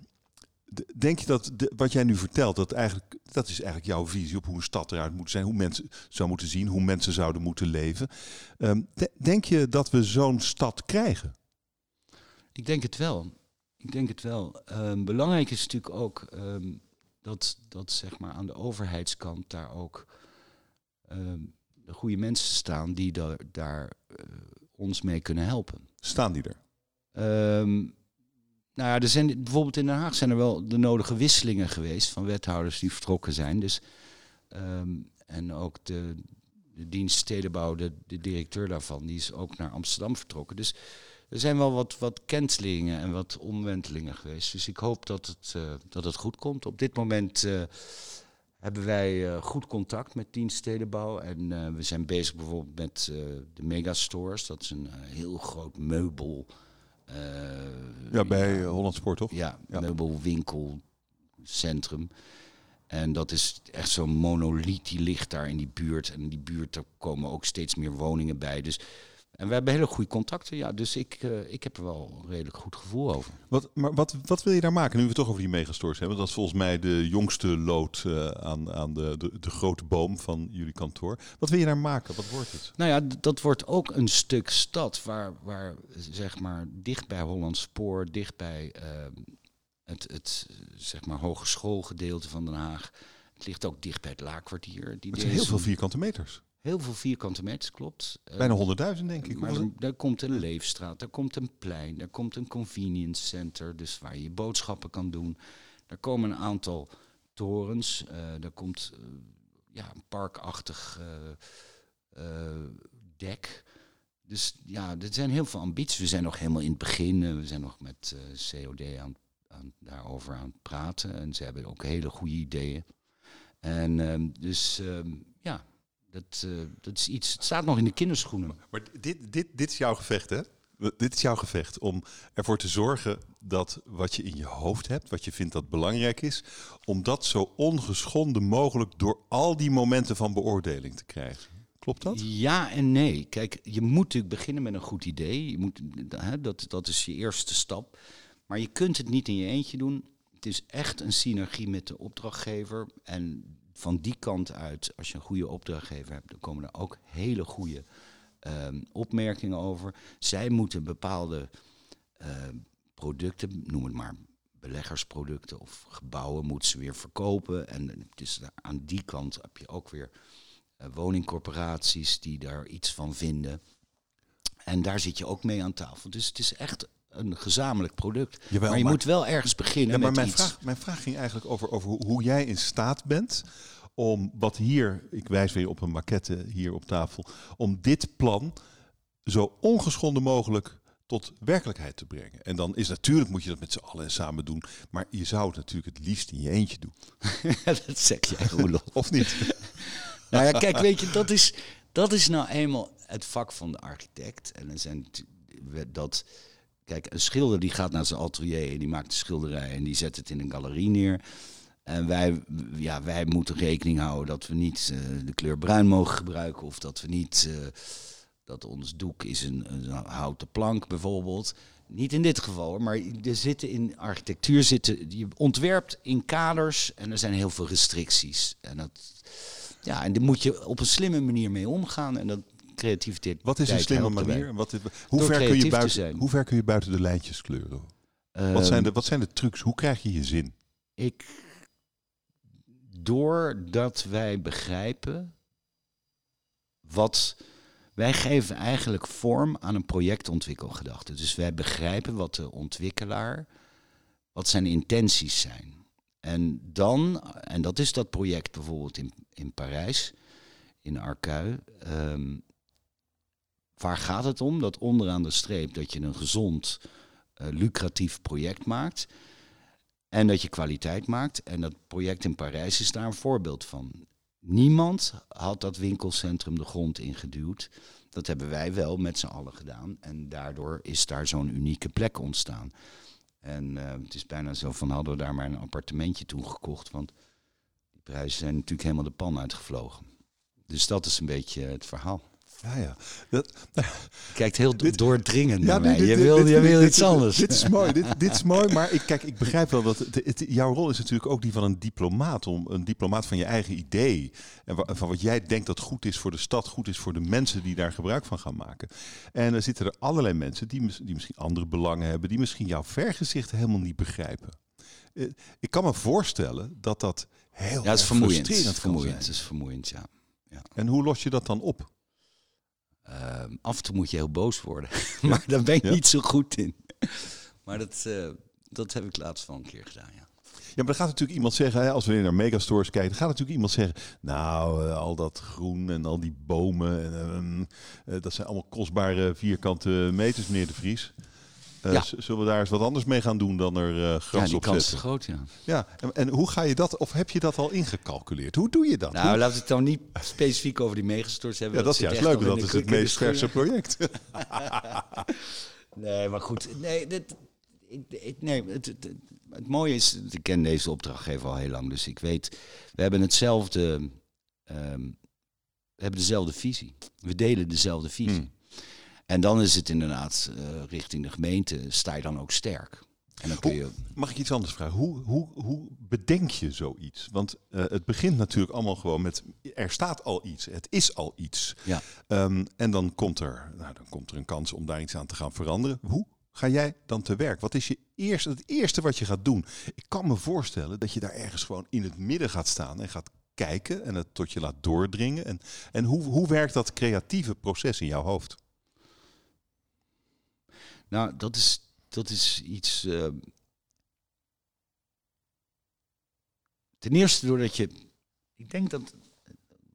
denk je dat de, wat jij nu vertelt, dat, eigenlijk, dat is eigenlijk jouw visie op hoe een stad eruit moet zijn, hoe mensen zou moeten zien, hoe mensen zouden moeten leven. Um, de, denk je dat we zo'n stad krijgen? Ik denk het wel. Ik denk het wel. Um, belangrijk is natuurlijk ook um, dat, dat zeg maar aan de overheidskant daar ook um, de goede mensen staan die daar, daar uh, ons mee kunnen helpen. Staan die er? nou ja, er zijn bijvoorbeeld in Den Haag zijn er wel de nodige wisselingen geweest van wethouders die vertrokken zijn. Dus, en ook de, de dienst stedenbouw, de, de directeur daarvan, die is ook naar Amsterdam vertrokken. Dus er zijn wel wat, wat kentelingen en wat omwentelingen geweest. Dus ik hoop dat het, uh, dat het goed komt. Op dit moment uh, hebben wij uh, goed contact met dienststedenbouw. En we zijn bezig bijvoorbeeld met de megastores. Dat is een heel groot meubel. ja, bij Holland Sport, toch? Ja, ja, meubelwinkelcentrum. En dat is echt zo'n monoliet die ligt daar in die buurt. En in die buurt daar komen ook steeds meer woningen bij. Dus en we hebben hele goede contacten, ja. Dus ik, uh, ik heb er wel een redelijk goed gevoel over. Wat, maar wat, wat wil je daar maken? Nu we het toch over die megastores hebben. Dat is volgens mij de jongste lood uh, aan, aan de, de, de, grote boom van jullie kantoor. Wat wil je daar maken? Wat wordt het? Nou ja, dat wordt ook een stuk stad waar, waar zeg maar dicht bij Hollandspoor, dicht bij uh, het, het zeg maar hogeschoolgedeelte van Den Haag. Het ligt ook dicht bij het Laakkwartier. Die het zijn heel veel vierkante meters. Heel veel vierkante meters, klopt. Bijna 100.000 denk ik. Maar er, komt een leefstraat, er komt een plein, er komt een convenience center, dus waar je boodschappen kan doen. Er komen een aantal torens, uh, er komt uh, ja, een parkachtig uh, dek. Dus ja, er zijn heel veel ambities. We zijn nog helemaal in het begin. We zijn nog met COD aan, aan, daarover aan het praten. En ze hebben ook hele goede ideeën. En ehm, dus ehm, ja, dat, uh, dat is iets. Het staat nog in de kinderschoenen. Maar dit, dit, dit is jouw gevecht, hè? Dit is jouw gevecht om ervoor te zorgen dat wat je in je hoofd hebt, wat je vindt dat belangrijk is, om dat zo ongeschonden mogelijk door al die momenten van beoordeling te krijgen. Klopt dat? Ja en nee. Kijk, je moet natuurlijk beginnen met een goed idee. Je moet, hè, dat, dat is je eerste stap. Maar je kunt het niet in je eentje doen. Het is echt een synergie met de opdrachtgever. En van die kant uit, als je een goede opdrachtgever hebt, dan komen er ook hele goede ehm, opmerkingen over. Zij moeten bepaalde ehm, producten, noem het maar beleggersproducten of gebouwen, moeten ze weer verkopen. En dus aan die kant heb je ook weer uh, woningcorporaties die daar iets van vinden. En daar zit je ook mee aan tafel. Dus het is echt een gezamenlijk product. maar je moet wel ergens beginnen. Ja, maar mijn, iets. Vraag, mijn vraag ging eigenlijk over, over hoe jij in staat bent om wat hier, ik wijs weer op een maquette hier op tafel, om dit plan zo ongeschonden mogelijk tot werkelijkheid te brengen. En dan is natuurlijk, moet je dat met z'n allen samen doen, maar je zou het natuurlijk het liefst in je eentje doen. dat zeg jij, Roelof. of niet? nou ja, kijk, weet je, dat is, dat is nou eenmaal het vak van de architect. En er zijn dat Kijk, een schilder die gaat naar zijn atelier en die maakt een schilderij en die zet het in een galerie neer. En wij, ja, wij moeten rekening houden dat we niet uh, de kleur bruin mogen gebruiken of dat we niet, uh, dat ons doek is een, een, houten plank bijvoorbeeld. Niet in dit geval, maar er zitten in architectuur zitten, je ontwerpt in kaders en er zijn heel veel restricties. En dat, ja, en daar moet je op een slimme manier mee omgaan. En dat, creativiteit. Wat is een slimme manier? Wat is, hoe, ver kun je buiten, hoe ver kun je buiten de lijntjes kleuren? wat, zijn de, ehm, wat zijn de trucs? Hoe krijg je je zin? Ik, doordat wij begrijpen wat. Wij geven eigenlijk vorm aan een projectontwikkelgedachte. Dus wij begrijpen wat de ontwikkelaar, wat zijn intenties zijn. En dan, en dat is dat project bijvoorbeeld in, in Parijs, in Arcueil. Um, Waar gaat het om? Dat onderaan de streep dat je een gezond, uh, lucratief project maakt. En dat je kwaliteit maakt. En dat project in Parijs is daar een voorbeeld van. Niemand had dat winkelcentrum de grond ingeduwd. Dat hebben wij wel met z'n allen gedaan. En daardoor is daar zo'n unieke plek ontstaan. En uh, het is bijna zo van hadden we daar maar een appartementje toen gekocht. Want die prijzen zijn natuurlijk helemaal de pan uitgevlogen. Dus dat is een beetje het verhaal. Ja, ja. Dat, kijkt heel dit, doordringend naar mij. je wil, je wil iets anders. Dit is mooi, dit, dit is mooi. Maar ik, kijk, ik begrijp wel dat het, jouw rol is natuurlijk ook die van een diplomaat. Om een diplomaat van je eigen idee. En van wat jij denkt dat goed is voor de stad, goed is voor de mensen die daar gebruik van gaan maken. En er zitten er allerlei mensen die, die misschien andere belangen hebben. Die misschien jouw vergezicht helemaal niet begrijpen. Eh, ik kan me voorstellen dat dat heel ja, het is vermoeiend. vermoeiend. Het is vermoeiend, ja. ja. En hoe los je dat dan op? Ehm, af en toe moet je heel boos worden. maar daar ben ik niet zo goed in. maar dat, uh, dat heb ik laatst wel een keer gedaan, ja. Ja, maar dan gaat natuurlijk iemand zeggen, hè, als we naar megastores kijken, dan gaat natuurlijk iemand zeggen, nou, uh, al dat groen en al die bomen, en, uh, dat zijn allemaal kostbare vierkante meters, meneer de Vries. Uh, ja. Zullen we daar eens wat anders mee gaan doen dan er uh, gras ja, die op kans is groot, ja. Ja, en, en, hoe ga je dat, of heb je dat al ingecalculeerd? Hoe doe je dat? Nou, laten we het dan niet specifiek over die megastores hebben. Ja, dat, is juist leuk, dat is het meest verse project. nee, maar goed. Nee, dit, ik, nee het, het, het, mooie is, ik ken deze opdrachtgever al heel lang, dus ik weet, we hebben hetzelfde, um, we hebben dezelfde visie. We delen dezelfde visie. Hmm. En dan is het inderdaad uh, richting de gemeente, sta je dan ook sterk. En dan kun je... mag ik iets anders vragen? Hoe, hoe, hoe bedenk je zoiets? Want uh, het begint natuurlijk allemaal gewoon met, er staat al iets, het is al iets. Ja. Um, en dan komt, er, nou, dan komt er een kans om daar iets aan te gaan veranderen. Hoe ga jij dan te werk? Wat is je eerste, het eerste wat je gaat doen? Ik kan me voorstellen dat je daar ergens gewoon in het midden gaat staan en gaat kijken en het tot je laat doordringen. En, en hoe, hoe werkt dat creatieve proces in jouw hoofd? Nou, dat is, dat is iets. Uh, ten eerste doordat je. Ik denk dat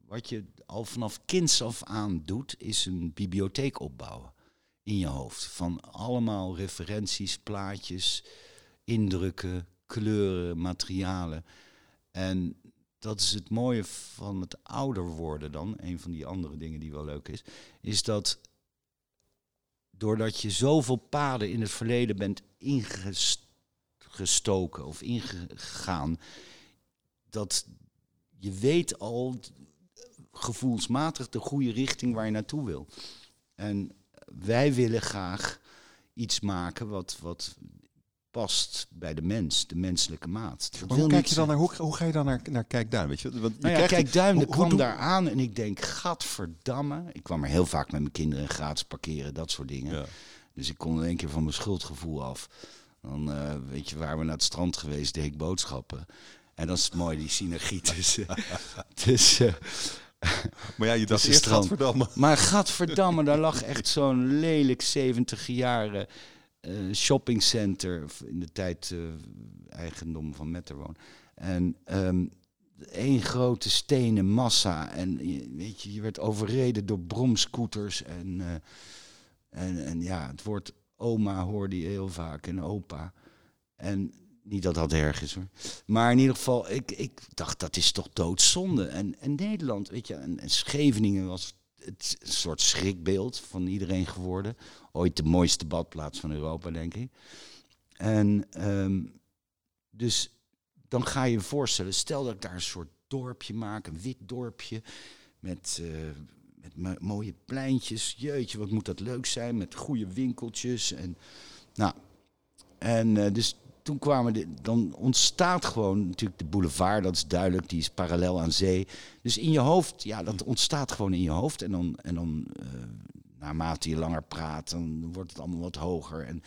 wat je al vanaf kinds af aan doet, is een bibliotheek opbouwen in je hoofd. Van allemaal referenties, plaatjes, indrukken, kleuren, materialen. En dat is het mooie van het ouder worden dan. Een van die andere dingen die wel leuk is. Is dat doordat je zoveel paden in het verleden bent ingestoken of ingegaan. Dat je weet al gevoelsmatig de goede richting waar je naartoe wil. En wij willen graag iets maken wat, wat past bij de mens, de menselijke maat. Dat hoe, kijk je dan naar, hoe, hoe ga je dan naar, naar Kijkduin? Weet je? Want je nou ja, Kijkduin kwam daar aan en ik denk, gadverdamme. Ik kwam er heel vaak met mijn kinderen gratis parkeren, dat soort dingen. Ja. Dus ik kon in één keer van mijn schuldgevoel af. Dan uh, weet je, waar we naar het strand geweest, deed ik boodschappen. En dat is mooi, die synergie tussen... tussen maar ja, je dacht eerst Gadverdamme. Maar Gadverdamme, daar lag echt zo'n lelijk 70 jaren shoppingcenter. In de tijd uh, eigendom van Metterwoon. En um, één grote stenen massa. En weet je, je werd overreden door bromscooters. En, uh, en, en ja, het woord oma hoorde je heel vaak en opa. En niet dat dat erg is hoor. Maar in ieder geval, ik, ik dacht dat is toch doodzonde. En, en Nederland, weet je, en Scheveningen was het een soort schrikbeeld van iedereen geworden. Ooit de mooiste badplaats van Europa, denk ik. En um, dus dan ga je je voorstellen, stel dat ik daar een soort dorpje maak, een wit dorpje met, uh, met mooie pleintjes. Jeetje, wat moet dat leuk zijn, met goede winkeltjes. En, nou, en uh, dus toen kwamen de, dan ontstaat gewoon natuurlijk de boulevard, dat is duidelijk, die is parallel aan zee. Dus in je hoofd, ja, dat ontstaat gewoon in je hoofd. En dan, en dan uh, naarmate je langer praat, dan wordt het allemaal wat hoger. En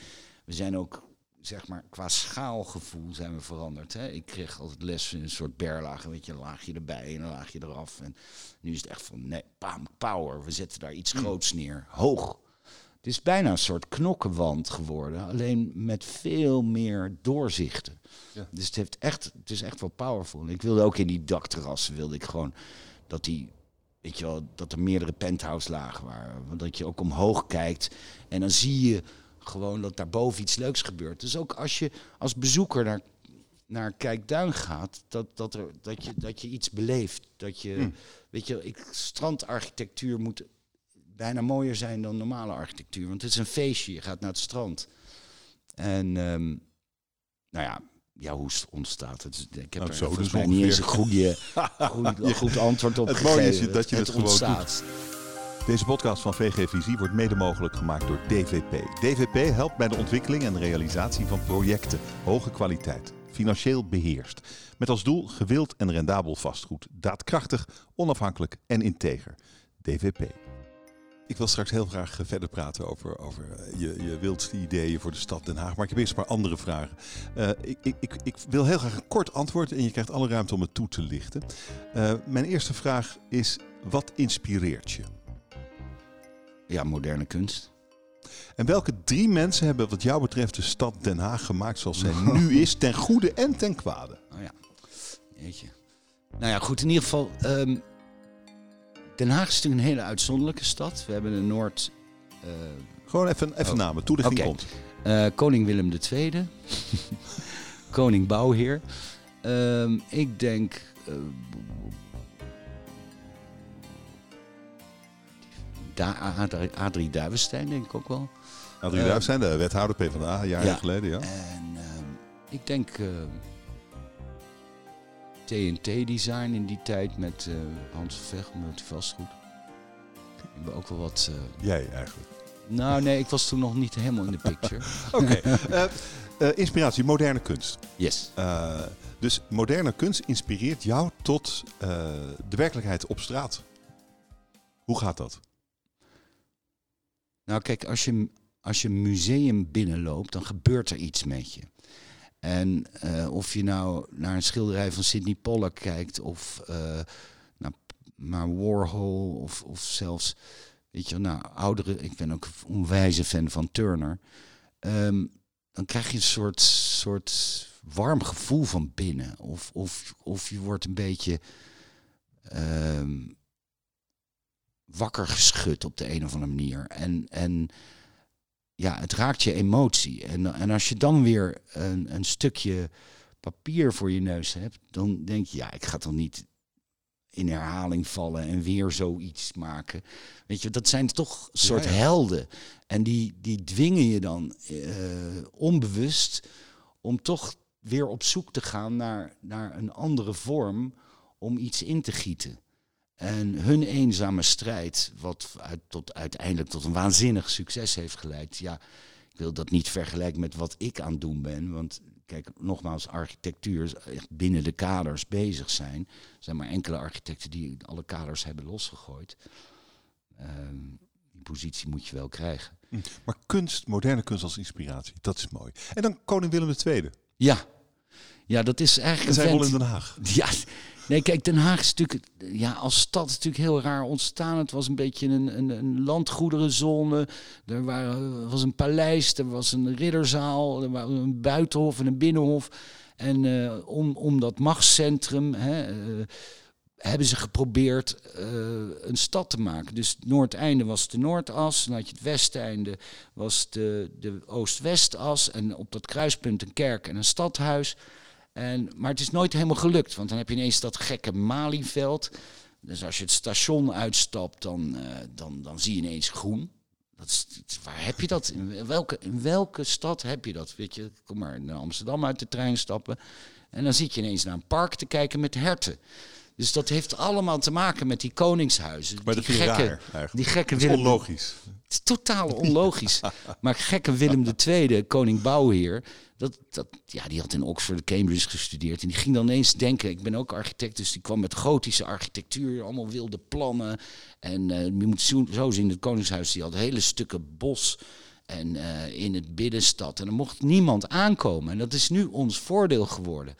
we zijn ook, zeg maar, qua schaalgevoel zijn we veranderd. Hè? Ik kreeg altijd les in een soort berlagen, weet je, een laagje erbij en een laagje eraf. En nu is het echt van, nee, bam, power, we zetten daar iets hmm. groots neer, hoog. Het is bijna een soort knokkenwand geworden, alleen met veel meer doorzichten. Ja. Dus het, heeft echt, het is echt wel powerful. Ik wilde ook in die dakterrassen, wilde ik gewoon dat die, weet je wel, dat er meerdere penthouse lagen waren. Dat je ook omhoog kijkt en dan zie je gewoon dat daarboven iets leuks gebeurt. Dus ook als je als bezoeker naar, naar Kijkduin gaat, dat, dat, er, dat, je, dat je iets beleeft. Dat je, hm. weet je, ik, strandarchitectuur moet bijna mooier zijn dan normale architectuur. Want het is een feestje, je gaat naar het strand. En um, nou ja, ja, hoe ontstaat het? Ik heb nou, er zo, dus mij niet eens een goede, goed, goed antwoord op het gegeven. Mooie is dat je het, het gewoon doet. Deze podcast van VG Visie wordt mede mogelijk gemaakt door DVP. DVP helpt bij de ontwikkeling en realisatie van projecten. Hoge kwaliteit, financieel beheerst. Met als doel gewild en rendabel vastgoed. Daadkrachtig, onafhankelijk en integer. DVP. Ik wil straks heel graag verder praten over, over eh, je, je wildste ideeën voor de stad Den Haag. Maar ik heb eerst een paar andere vragen. Uh, ik, ik, ik, ik, wil heel graag een kort antwoord en je krijgt alle ruimte om het toe te lichten. Uh, mijn eerste vraag is, wat inspireert je? Ja, moderne kunst. En welke drie mensen hebben wat jou betreft de stad Den Haag gemaakt zoals zij nu is, ten goede en ten kwade? Oh ja, jeetje. Nou ja, goed, in ieder geval... Um Den Haag is natuurlijk een hele uitzonderlijke stad. We hebben een Noord... Uh, Gewoon even, even oh. namen, toelichting okay. komt. Uh, koning Willem II. koning Bouwheer. Uh, ik denk... Uh, Adrie Duivenstein denk ik ook wel. Adrie Duivenstein, de wethouder PvdA, jaren ja. geleden, ja. En ehm, ik denk TNT-design in die tijd met uh, Hans Vecht, vastgoed. Ik ben ook wel wat... Uh... Jij eigenlijk? Nou nee, ik was toen nog niet helemaal in de picture. Oké. Okay. Uh, inspiratie, moderne kunst. Yes. dus moderne kunst inspireert jou tot de werkelijkheid op straat. Hoe gaat dat? Nou kijk, als je, als je een museum binnenloopt, dan gebeurt er iets met je. En of je nou naar een schilderij van Sidney Pollack kijkt, of naar, naar Warhol, of, of zelfs, weet je, nou, oudere, ik ben ook een onwijze fan van Turner. Ehm, dan krijg je een soort, soort warm gevoel van binnen. Of, of, of je wordt een beetje ehm, wakker geschud op de een of andere manier. En, en ja, het raakt je emotie. En, en als je dan weer een, een stukje papier voor je neus hebt, dan denk je, ja, ik ga toch niet in herhaling vallen en weer zoiets maken. Weet je, dat zijn toch soort helden. En die, die dwingen je dan uh, onbewust om toch weer op zoek te gaan naar, naar een andere vorm om iets in te gieten. En hun eenzame strijd, wat uit, tot, uiteindelijk tot een waanzinnig succes heeft geleid. Ja, ik wil dat niet vergelijken met wat ik aan het doen ben. Want kijk, nogmaals, architectuur echt binnen de kaders bezig zijn. Er zijn maar enkele architecten die alle kaders hebben losgegooid. Ehm, die positie moet je wel krijgen. Hm, maar kunst, moderne kunst als inspiratie, dat is mooi. En dan koning Willem II. Ja, ja dat is eigenlijk... En zijn rol in Den Haag. Ja, Nee, kijk, Den Haag is natuurlijk ja, als stad natuurlijk heel raar ontstaan. Het was een beetje een, een, een landgoederenzone. Er waren, was een paleis, er was een ridderzaal, er was een buitenhof en een binnenhof. En uh, om, om dat machtscentrum hè, uh, hebben ze geprobeerd uh, een stad te maken. Dus het noordeinde was de Noordas, dan had je het westeinde was de, de Oost-Westas. En op dat kruispunt een kerk en een stadhuis. En, maar het is nooit helemaal gelukt, want dan heb je ineens dat gekke Malieveld. Dus als je het station uitstapt, dan, uh, dan, dan zie je ineens groen. Dat is, waar heb je dat? In welke, in welke stad heb je dat? Weet je, kom maar naar Amsterdam uit de trein stappen. En dan zit je ineens naar een park te kijken met herten. Dus dat heeft allemaal te maken met die koningshuizen. Maar die dat gekke, raar, die gekke Willem. onlogisch. Het is totaal onlogisch. maar gekke Willem II, koning Bouwheer, dat, dat, ja, die had in Oxford, Cambridge gestudeerd. En die ging dan ineens denken, ik ben ook architect, dus die kwam met gotische architectuur, allemaal wilde plannen. En uh, je moet zo, zo zien, het koningshuis, die had hele stukken bos en uh, in het binnenstad. En er mocht niemand aankomen. En dat is nu ons voordeel geworden.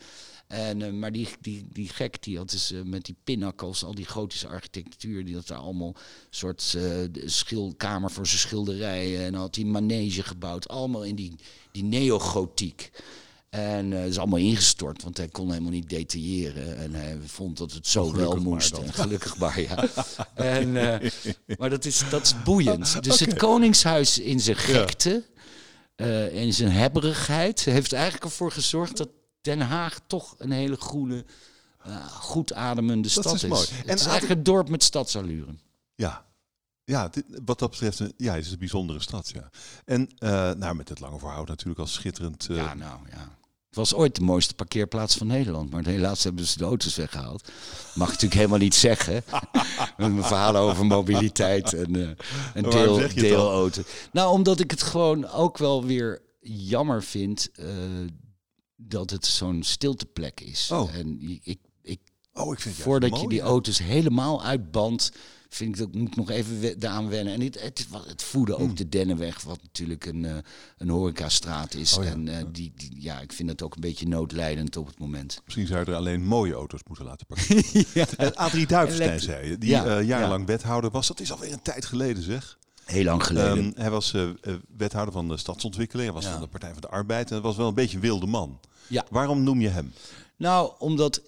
En, uh, maar die, die, die gek, die had dus uh, met die pinnakels, al die gotische architectuur, die had daar allemaal een soort uh, schilkamer voor zijn schilderijen. En had die manege gebouwd, allemaal in die, die neogotiek. En dat is allemaal ingestort, want hij kon helemaal niet detailleren. En hij vond dat het zo wel moest. En gelukkig maar, ja. en, maar dat is, dat is boeiend. Dus het Koningshuis in zijn gekte, ja. in zijn hebberigheid, heeft eigenlijk ervoor gezorgd dat Den Haag toch een hele groene, uh, goed ademende stad is. Mooi. Het en is eigenlijk het dorp met stadsallure. Ja, ja, dit, wat dat betreft, ja, het is een bijzondere stad, ja. En uh, nou, met het lange verhoud natuurlijk als schitterend... Uh... Ja, nou, ja. Het was ooit de mooiste parkeerplaats van Nederland, maar helaas hebben ze de auto's weggehaald. Mag ik natuurlijk helemaal niet zeggen. met mijn verhalen over mobiliteit en, uh, en deel, deelauto. Nou, omdat ik het gewoon ook wel weer jammer vind dat het zo'n stilteplek is. Oh. En ik, ik, oh, ik vind voordat je die auto's helemaal uitbandt, vind ik dat moet ik nog even eraan wennen. En het, het, het voeden ook hmm. de Dennenweg, wat natuurlijk een, uh, een horecastraat is. Oh, ja. En uh, die, die, ja, ik vind het ook een beetje noodlijdend op het moment. Misschien zou je er alleen mooie auto's moeten laten pakken. ja. En Adrie Duivenstein zei je, die ja. uh, jarenlang wethouder was. Dat is alweer een tijd geleden zeg. Heel lang geleden. Um, hij was uh, wethouder van de stadsontwikkeling. Hij was ja. van de Partij van de Arbeid. En hij was wel een beetje een wilde man. Ja. Waarom noem je hem? Nou, omdat,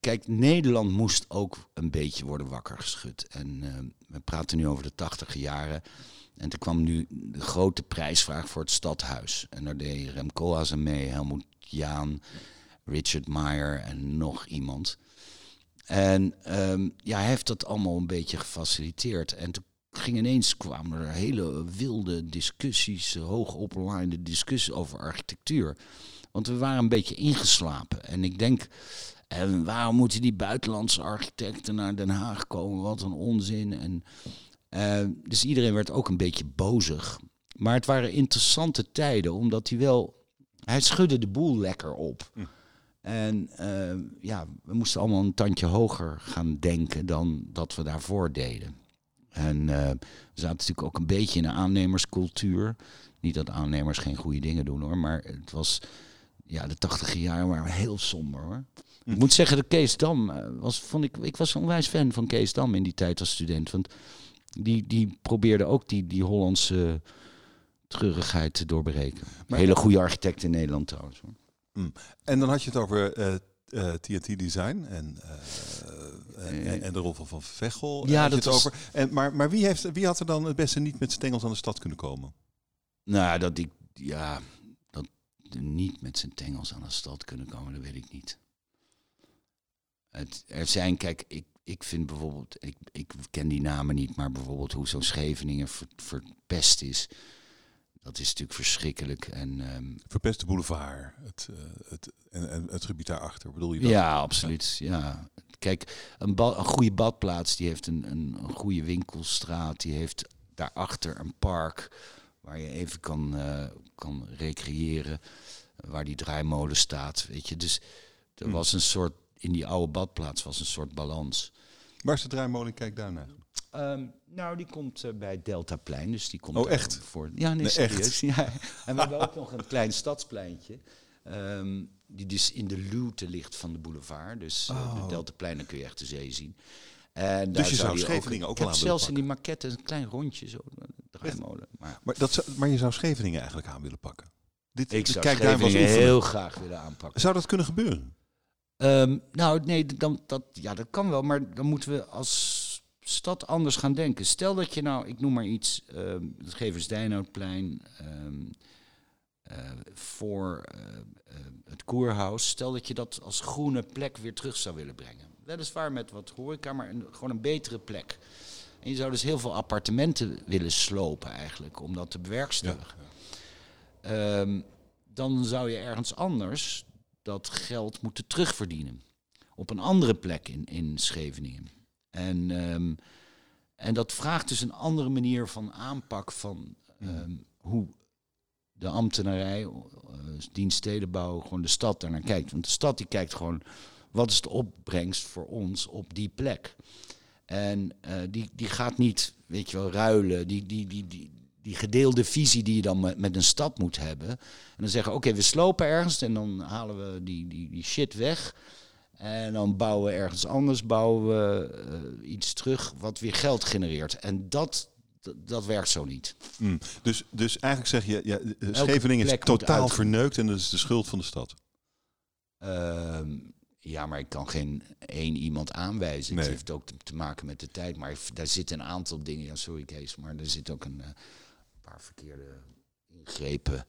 kijk, Nederland moest ook een beetje worden wakker geschud. En uh, we praten nu over de tachtige jaren. En er kwam nu de grote prijsvraag voor het stadhuis. En daar deed Rem Koolhaas aan mee, Helmoet Jaan, Richard Meyer en nog iemand. En um, ja, hij heeft dat allemaal een beetje gefaciliteerd. En toen ging ineens kwamen er hele wilde discussies, hoog opgeleide discussies over architectuur. Want we waren een beetje ingeslapen. En ik denk, en waarom moeten die buitenlandse architecten naar Den Haag komen? Wat een onzin. En, uh, dus iedereen werd ook een beetje bozig. Maar het waren interessante tijden, omdat hij wel... Hij schudde de boel lekker op. Hm. En uh, ja, we moesten allemaal een tandje hoger gaan denken dan dat we daarvoor deden. En uh, we zaten natuurlijk ook een beetje in een aannemerscultuur. Niet dat aannemers geen goede dingen doen hoor, maar het was ja, de tachtige jaren waren heel somber hoor. Hm. Ik moet zeggen, de Kees Dam was, vond ik, ik was een onwijs fan van Kees Dam in die tijd als student. Want die, die probeerde ook die, die Hollandse treurigheid te doorbreken. Maar, Hele goede architect in Nederland trouwens. Hoor. Mm. En dan had je het over uh, uh, TNT Design en, uh, en, en, de rol van Van Vechel. Ja, dat het over. En, maar maar wie, heeft, wie had er dan het beste niet met stengels aan de stad kunnen komen? Nou, dat ik, ja, dat niet met zijn tengels aan de stad kunnen komen, dat weet ik niet. Het, er zijn, kijk, ik, ik vind bijvoorbeeld, ik, ik ken die namen niet, maar bijvoorbeeld hoe zo'n Scheveningen verpest is. Dat is natuurlijk verschrikkelijk. En, um, Verpeste boulevard, het, uh, het, en, en, het gebied daarachter, bedoel je dat? Ja, absoluut. Ja. Kijk, een, een goede badplaats, die heeft een, een, een, goede winkelstraat, die heeft daarachter een park waar je even kan, uh, kan recreëren, waar die draaimolen staat, weet je. Dus er hmm. was een soort, in die oude badplaats was een soort balans. Waar is de draaimolen Kijk daarna? Um, nou, die komt uh, bij Deltaplein, dus die komt oh, echt? voor. Ja, nee, serieus. Ja. En we hebben ook nog een klein stadspleintje. Um, die dus in de luwte ligt van de boulevard. Dus uh, oh. de Deltaplein, dan kun je echt de zee zien. En dus je zou Scheveningen ook, wel zelfs in die maquette een klein rondje, zo, draaimolen. Maar, maar, dat maar je zou Scheveningen eigenlijk aan willen pakken? Dit, ik zou kijk, Scheveningen heel graag willen aanpakken. Zou dat kunnen gebeuren? Um, nou, nee, dan, dat, ja, dat kan wel. Maar dan moeten we als stad anders gaan denken. Stel dat je nou, ik noem maar iets, uh, het Geversdijnoudplein um, uh, voor uh, het Koerhuis. Stel dat je dat als groene plek weer terug zou willen brengen. Weliswaar met wat horeca, maar een, gewoon een betere plek. En je zou dus heel veel appartementen willen slopen eigenlijk, om dat te bewerkstelligen. Ja, ja. Um, dan zou je ergens anders dat geld moeten terugverdienen. Op een andere plek in, in Scheveningen. En, um, en dat vraagt dus een andere manier van aanpak van um, hoe de ambtenarij, uh, dienststedenbouw, gewoon de stad daarnaar kijkt. Want de stad die kijkt gewoon, wat is de opbrengst voor ons op die plek? En uh, die, die gaat niet, weet je wel, ruilen. Die, die, die, die, die gedeelde visie die je dan met, met een stad moet hebben. En dan zeggen, oké, okay, we slopen ergens en dan halen we die, die, die shit weg. En dan bouwen we ergens anders bouwen we, uh, iets terug wat weer geld genereert. En dat, dat werkt zo niet. Mm. Dus, dus eigenlijk zeg je, ja, Scheveningen is totaal verneukt en dat is de schuld van de stad. Uh, ja, maar ik kan geen één iemand aanwijzen. Nee. Het heeft ook te, te, maken met de tijd. Maar daar zitten een aantal dingen. Ja, sorry Kees, maar er zit ook een uh, paar verkeerde ingrepen.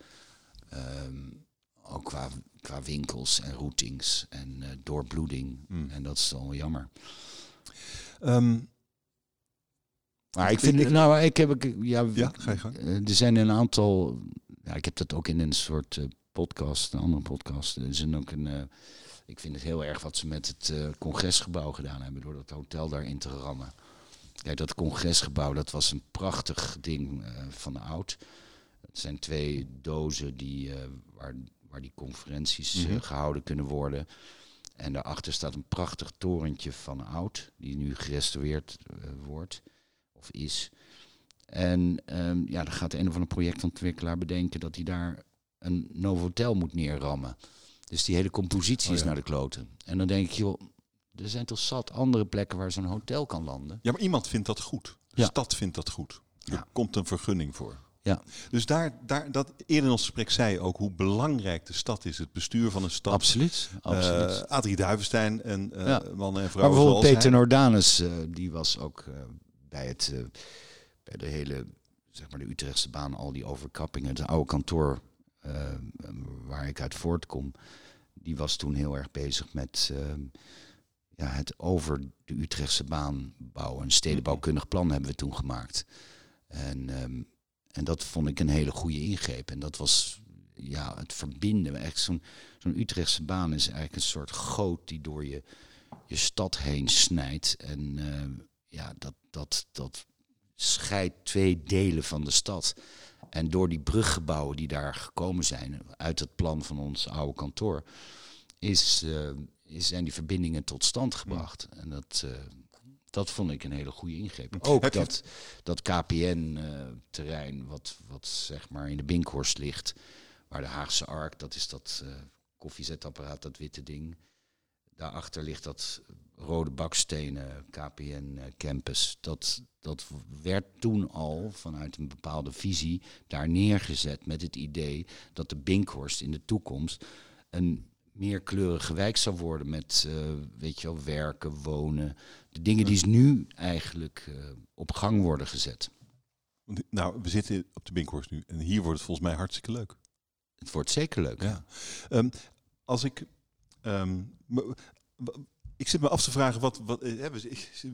Um, ook qua, qua winkels en routings en uh, doorbloeding. Mm. En dat is wel jammer. Um, maar ik vind, ik, nou, ik heb, ja, ja ga je gang. Uh, er zijn een aantal, ja, ik heb dat ook in een soort uh, podcast, een andere podcast. Er is ook een, ik vind het heel erg wat ze met het congresgebouw gedaan hebben door dat hotel daarin te rammen. Kijk, dat congresgebouw, dat was een prachtig ding van oud. Het zijn twee dozen die, waar waar die conferenties eh, mhm. gehouden kunnen worden. En daarachter staat een prachtig torentje van oud, die nu gerestaureerd uh, wordt of is. En um, ja, dan gaat een of andere projectontwikkelaar bedenken dat hij daar een Novotel moet neerrammen. Dus die hele compositie is oh naar de kloten. En dan denk ik, joh, er zijn toch zat andere plekken waar zo'n hotel kan landen. Ja, maar iemand vindt dat goed. De ja. stad vindt dat goed. Er ja. komt een vergunning voor. Ja. Dus daar, daar, dat eerder in ons gesprek zei ook hoe belangrijk de stad is, het bestuur van een stad. Absoluut. absoluut. Uh, Adrie Duivenstein en uh, ja. mannen en vrouwen. Maar bijvoorbeeld Peter Nordanus, uh, die was ook bij, het, bij de hele, zeg maar de Utrechtse baan, al die overkappingen, het oude kantoor waar ik uit voortkom, die was toen heel erg bezig met ja, het over de Utrechtse baan bouwen. Een stedenbouwkundig plan hebben we toen gemaakt. En um, en dat vond ik een hele goede ingreep. En dat was ja, het verbinden. Echt zo'n zo'n Utrechtse baan is eigenlijk een soort goot die door je, je stad heen snijdt. En uh, ja, dat, dat, dat scheidt twee delen van de stad. En door die bruggebouwen die daar gekomen zijn, uit het plan van ons oude kantoor, is, uh, is, zijn die verbindingen tot stand gebracht. En dat, uh, dat vond ik een hele goede ingreep. Ook dat, dat KPN-terrein, wat, wat zeg maar in de Binkhorst ligt, waar de Haagse Ark, dat is dat uh, koffiezetapparaat, dat witte ding. Daarachter ligt dat rode bakstenen KPN campus. Dat, dat werd toen al vanuit een bepaalde visie daar neergezet met het idee dat de Binkhorst in de toekomst een meerkleurige wijk zou worden met, uh, weet je wel, werken, wonen. De dingen die nu eigenlijk uh, op gang worden gezet. Nou, we zitten op de Binkhorst nu en hier wordt het volgens mij hartstikke leuk. Het wordt zeker leuk. Ja. Um, als ik um, ik zit me af te vragen, wat, wat, eh,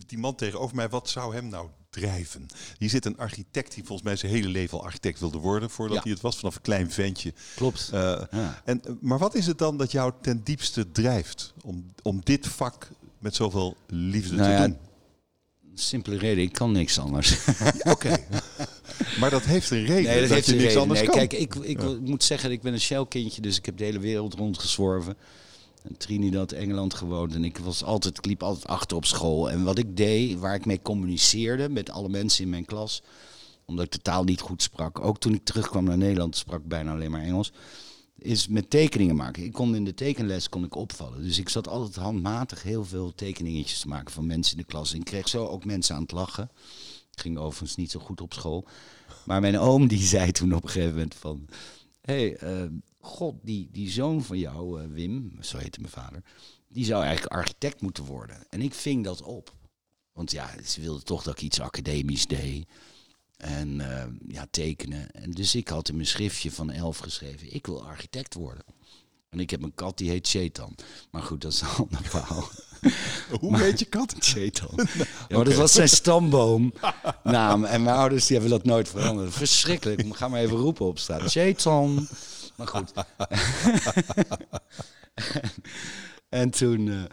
die man tegenover mij, wat zou hem nou drijven? Hier zit een architect die volgens mij zijn hele leven al architect wilde worden, voordat hij het was, vanaf een klein ventje. Klopt. Uh, en, maar wat is het dan dat jou ten diepste drijft om, om dit vak met zoveel liefde nou te ja, doen? Simpele reden, ik kan niks anders. Oké. Maar dat heeft een reden nee, dat, heeft je niks reden. anders nee, kan. Kijk, ik, ik moet zeggen, ik ben een Shell-kindje, dus ik heb de hele wereld rondgezworven in Trinidad, Engeland gewoond. En ik was altijd, ik liep altijd achter op school. En wat ik deed, waar ik mee communiceerde met alle mensen in mijn klas, omdat ik totaal niet goed sprak. Ook toen ik terugkwam naar Nederland, sprak ik bijna alleen maar Engels. Is met tekeningen maken. Ik kon in de tekenles kon ik opvallen. Dus ik zat altijd handmatig heel veel tekeningetjes te maken van mensen in de klas. En ik kreeg zo ook mensen aan het lachen. Ik ging overigens niet zo goed op school. Maar mijn oom die zei toen op een gegeven moment van... Hé, hey, uh, God, die, die zoon van jou, uh, Wim, zo heette mijn vader, die zou eigenlijk architect moeten worden. En ik ving dat op. Want ja, ze wilden toch dat ik iets academisch deed. En uh, ja, tekenen. En dus ik had in mijn schriftje van elf geschreven, ik wil architect worden. En ik heb een kat die heet Chetan. Maar goed, dat is een ander verhaal. Hoe heet je kat? Chetan. Ja, maar dat was zijn stamboomnaam. En mijn ouders die hebben dat nooit veranderd. Verschrikkelijk. Ga maar even roepen op straat. Chetan. Maar goed. en, toen, uh,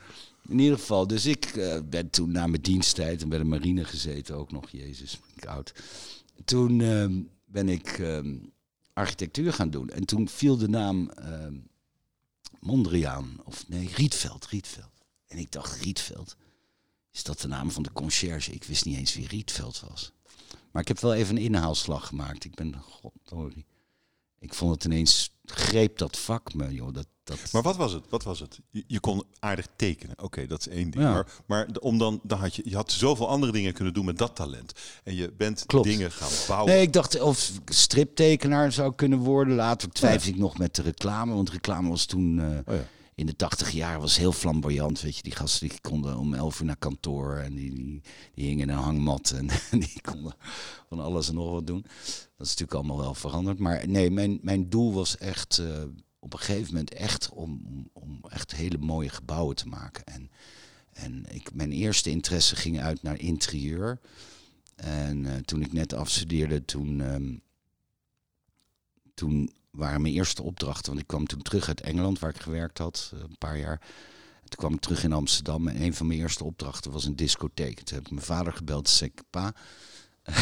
in ieder geval, dus ik uh, ben toen na mijn diensttijd en bij de marine gezeten, ook nog, jezus, ben oud. Toen uh, ben ik ehm, architectuur gaan doen. En toen viel de naam ehm, Mondriaan, of nee, Rietveld, Rietveld. En ik dacht, Rietveld, is dat de naam van de conciërge? Ik wist niet eens wie Rietveld was. Maar ik heb wel even een inhaalslag gemaakt. Ik ben, god, sorry ik vond het ineens, greep dat vak me, joh. Dat, dat... Maar wat was het? Wat was het? Je, je kon aardig tekenen. Oké, dat is één ding. Maar, maar om dan, dan had je, je had zoveel andere dingen kunnen doen met dat talent. En je bent dingen gaan bouwen. Nee, ik dacht of striptekenaar zou kunnen worden. Later twijfel ik nog met de reclame. Want reclame was toen... Uh, oh ja in de tachtig jaar was heel flamboyant. Weet je, die gasten die konden om elf uur naar kantoor en die, die, hingen in een hangmat en die konden van alles en nog wat doen. Dat is natuurlijk allemaal wel veranderd. Maar nee, mijn, mijn doel was echt uh, op een gegeven moment echt om, om echt hele mooie gebouwen te maken. En, en ik, mijn eerste interesse ging uit naar interieur. En uh, toen ik net afstudeerde, toen, um, toen waren mijn eerste opdrachten. Want ik kwam toen terug uit Engeland, waar ik gewerkt had, eh, een paar jaar. Toen kwam ik terug in Amsterdam en een van mijn eerste opdrachten was een discotheek. Toen heb ik mijn vader gebeld en ik, pa,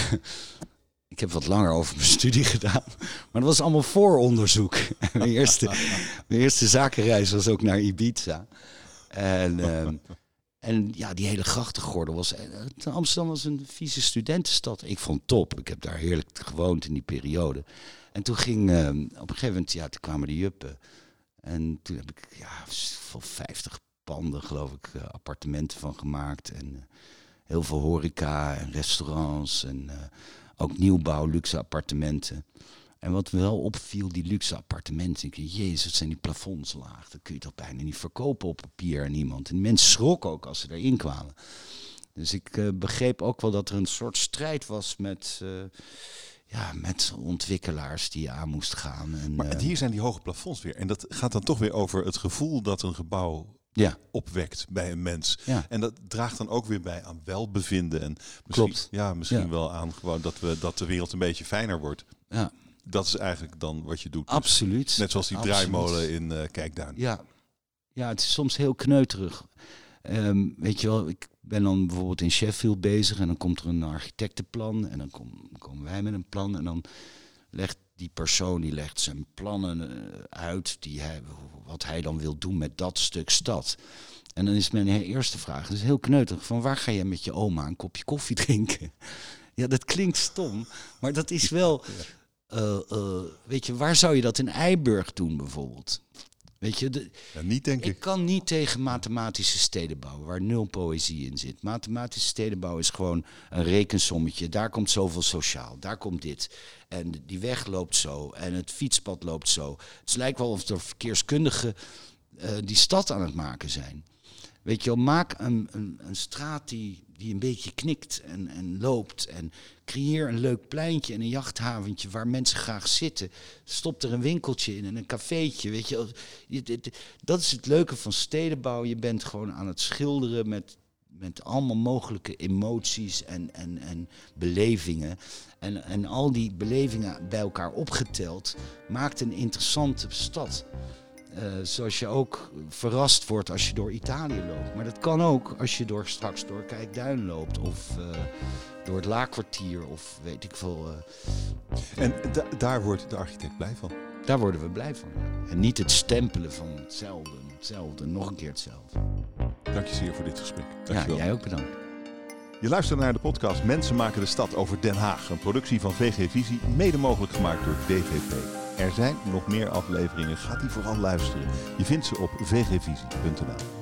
ik heb wat langer over mijn studie gedaan. Maar dat was allemaal vooronderzoek. mijn, eerste, mijn eerste zakenreis was ook naar Ibiza. En, uh, en ja, die hele grachtengordel was... Eh, Amsterdam was een vieze studentenstad. Ik vond het top. Ik heb daar heerlijk gewoond in die periode. En toen ging, uh, op een gegeven moment, ja, toen kwamen de juppen. En toen heb ik, ja, voor 50 panden, geloof ik, uh, appartementen van gemaakt. En uh, heel veel horeca en restaurants. En ook nieuwbouw, luxe appartementen. En wat wel opviel, die luxe appartementen. Ik dacht, jezus, zijn die plafonds laag. Dat kun je toch bijna niet verkopen op papier aan iemand. En mensen schrokken ook als ze erin kwamen. Dus ik begreep ook wel dat er een soort strijd was met ja, met ontwikkelaars die je aan moest gaan. En, maar uh, hier zijn die hoge plafonds weer. En dat gaat dan toch weer over het gevoel dat een gebouw ja. opwekt bij een mens. Ja. En dat draagt dan ook weer bij aan welbevinden. En misschien, Klopt. Ja, misschien wel aan gewoon dat, we, dat de wereld een beetje fijner wordt. Ja. Dat is eigenlijk dan wat je doet. Dus Absoluut. Net zoals die Absoluut. draaimolen in uh, Kijkduin. Ja. ja, het is soms heel kneuterig. Um, weet je wel, ik ben dan bijvoorbeeld in Sheffield bezig en dan komt er een architectenplan en dan kom, komen wij met een plan en dan legt die persoon die legt zijn plannen uh, uit die hij, wat hij dan wil doen met dat stuk stad. En dan is mijn eerste vraag, dat is heel kneuterig, van waar ga je met je oma een kopje koffie drinken? ja, dat klinkt stom, maar dat is wel, uh, uh, weet je, waar zou je dat in Eiburg doen bijvoorbeeld? Weet je, de, ja, niet denk ik. Ik kan niet tegen mathematische stedenbouw, waar nul poëzie in zit. Mathematische stedenbouw is gewoon een rekensommetje. Daar komt zoveel sociaal, daar komt dit. En die weg loopt zo en het fietspad loopt zo. Het lijkt wel of de verkeerskundigen uh, die stad aan het maken zijn. Weet je wel, maak een, een, een straat die, die een beetje knikt en, en loopt. En creëer een leuk pleintje en een jachthaventje waar mensen graag zitten. Stop er een winkeltje in en een cafeetje. Weet je, dat is het leuke van stedenbouw. Je bent gewoon aan het schilderen met, met allemaal mogelijke emoties en, en, en belevingen. En, en al die belevingen bij elkaar opgeteld maakt een interessante stad. Uh, zoals je ook verrast wordt als je door Italië loopt. Maar dat kan ook als je door, straks door Kijkduin loopt of uh, door het Laakkwartier of weet ik veel. Uh. En daar wordt de architect blij van? Daar worden we blij van. En niet het stempelen van hetzelfde, hetzelfde, nog een keer hetzelfde. Dank je zeer voor dit gesprek. Dank ja, jij ook bedankt. Je luistert naar de podcast Mensen maken de stad over Den Haag. Een productie van VG Visie, mede mogelijk gemaakt door DVP. Er zijn nog meer afleveringen. Ga die vooral luisteren. Je vindt ze op vgvisie.nl.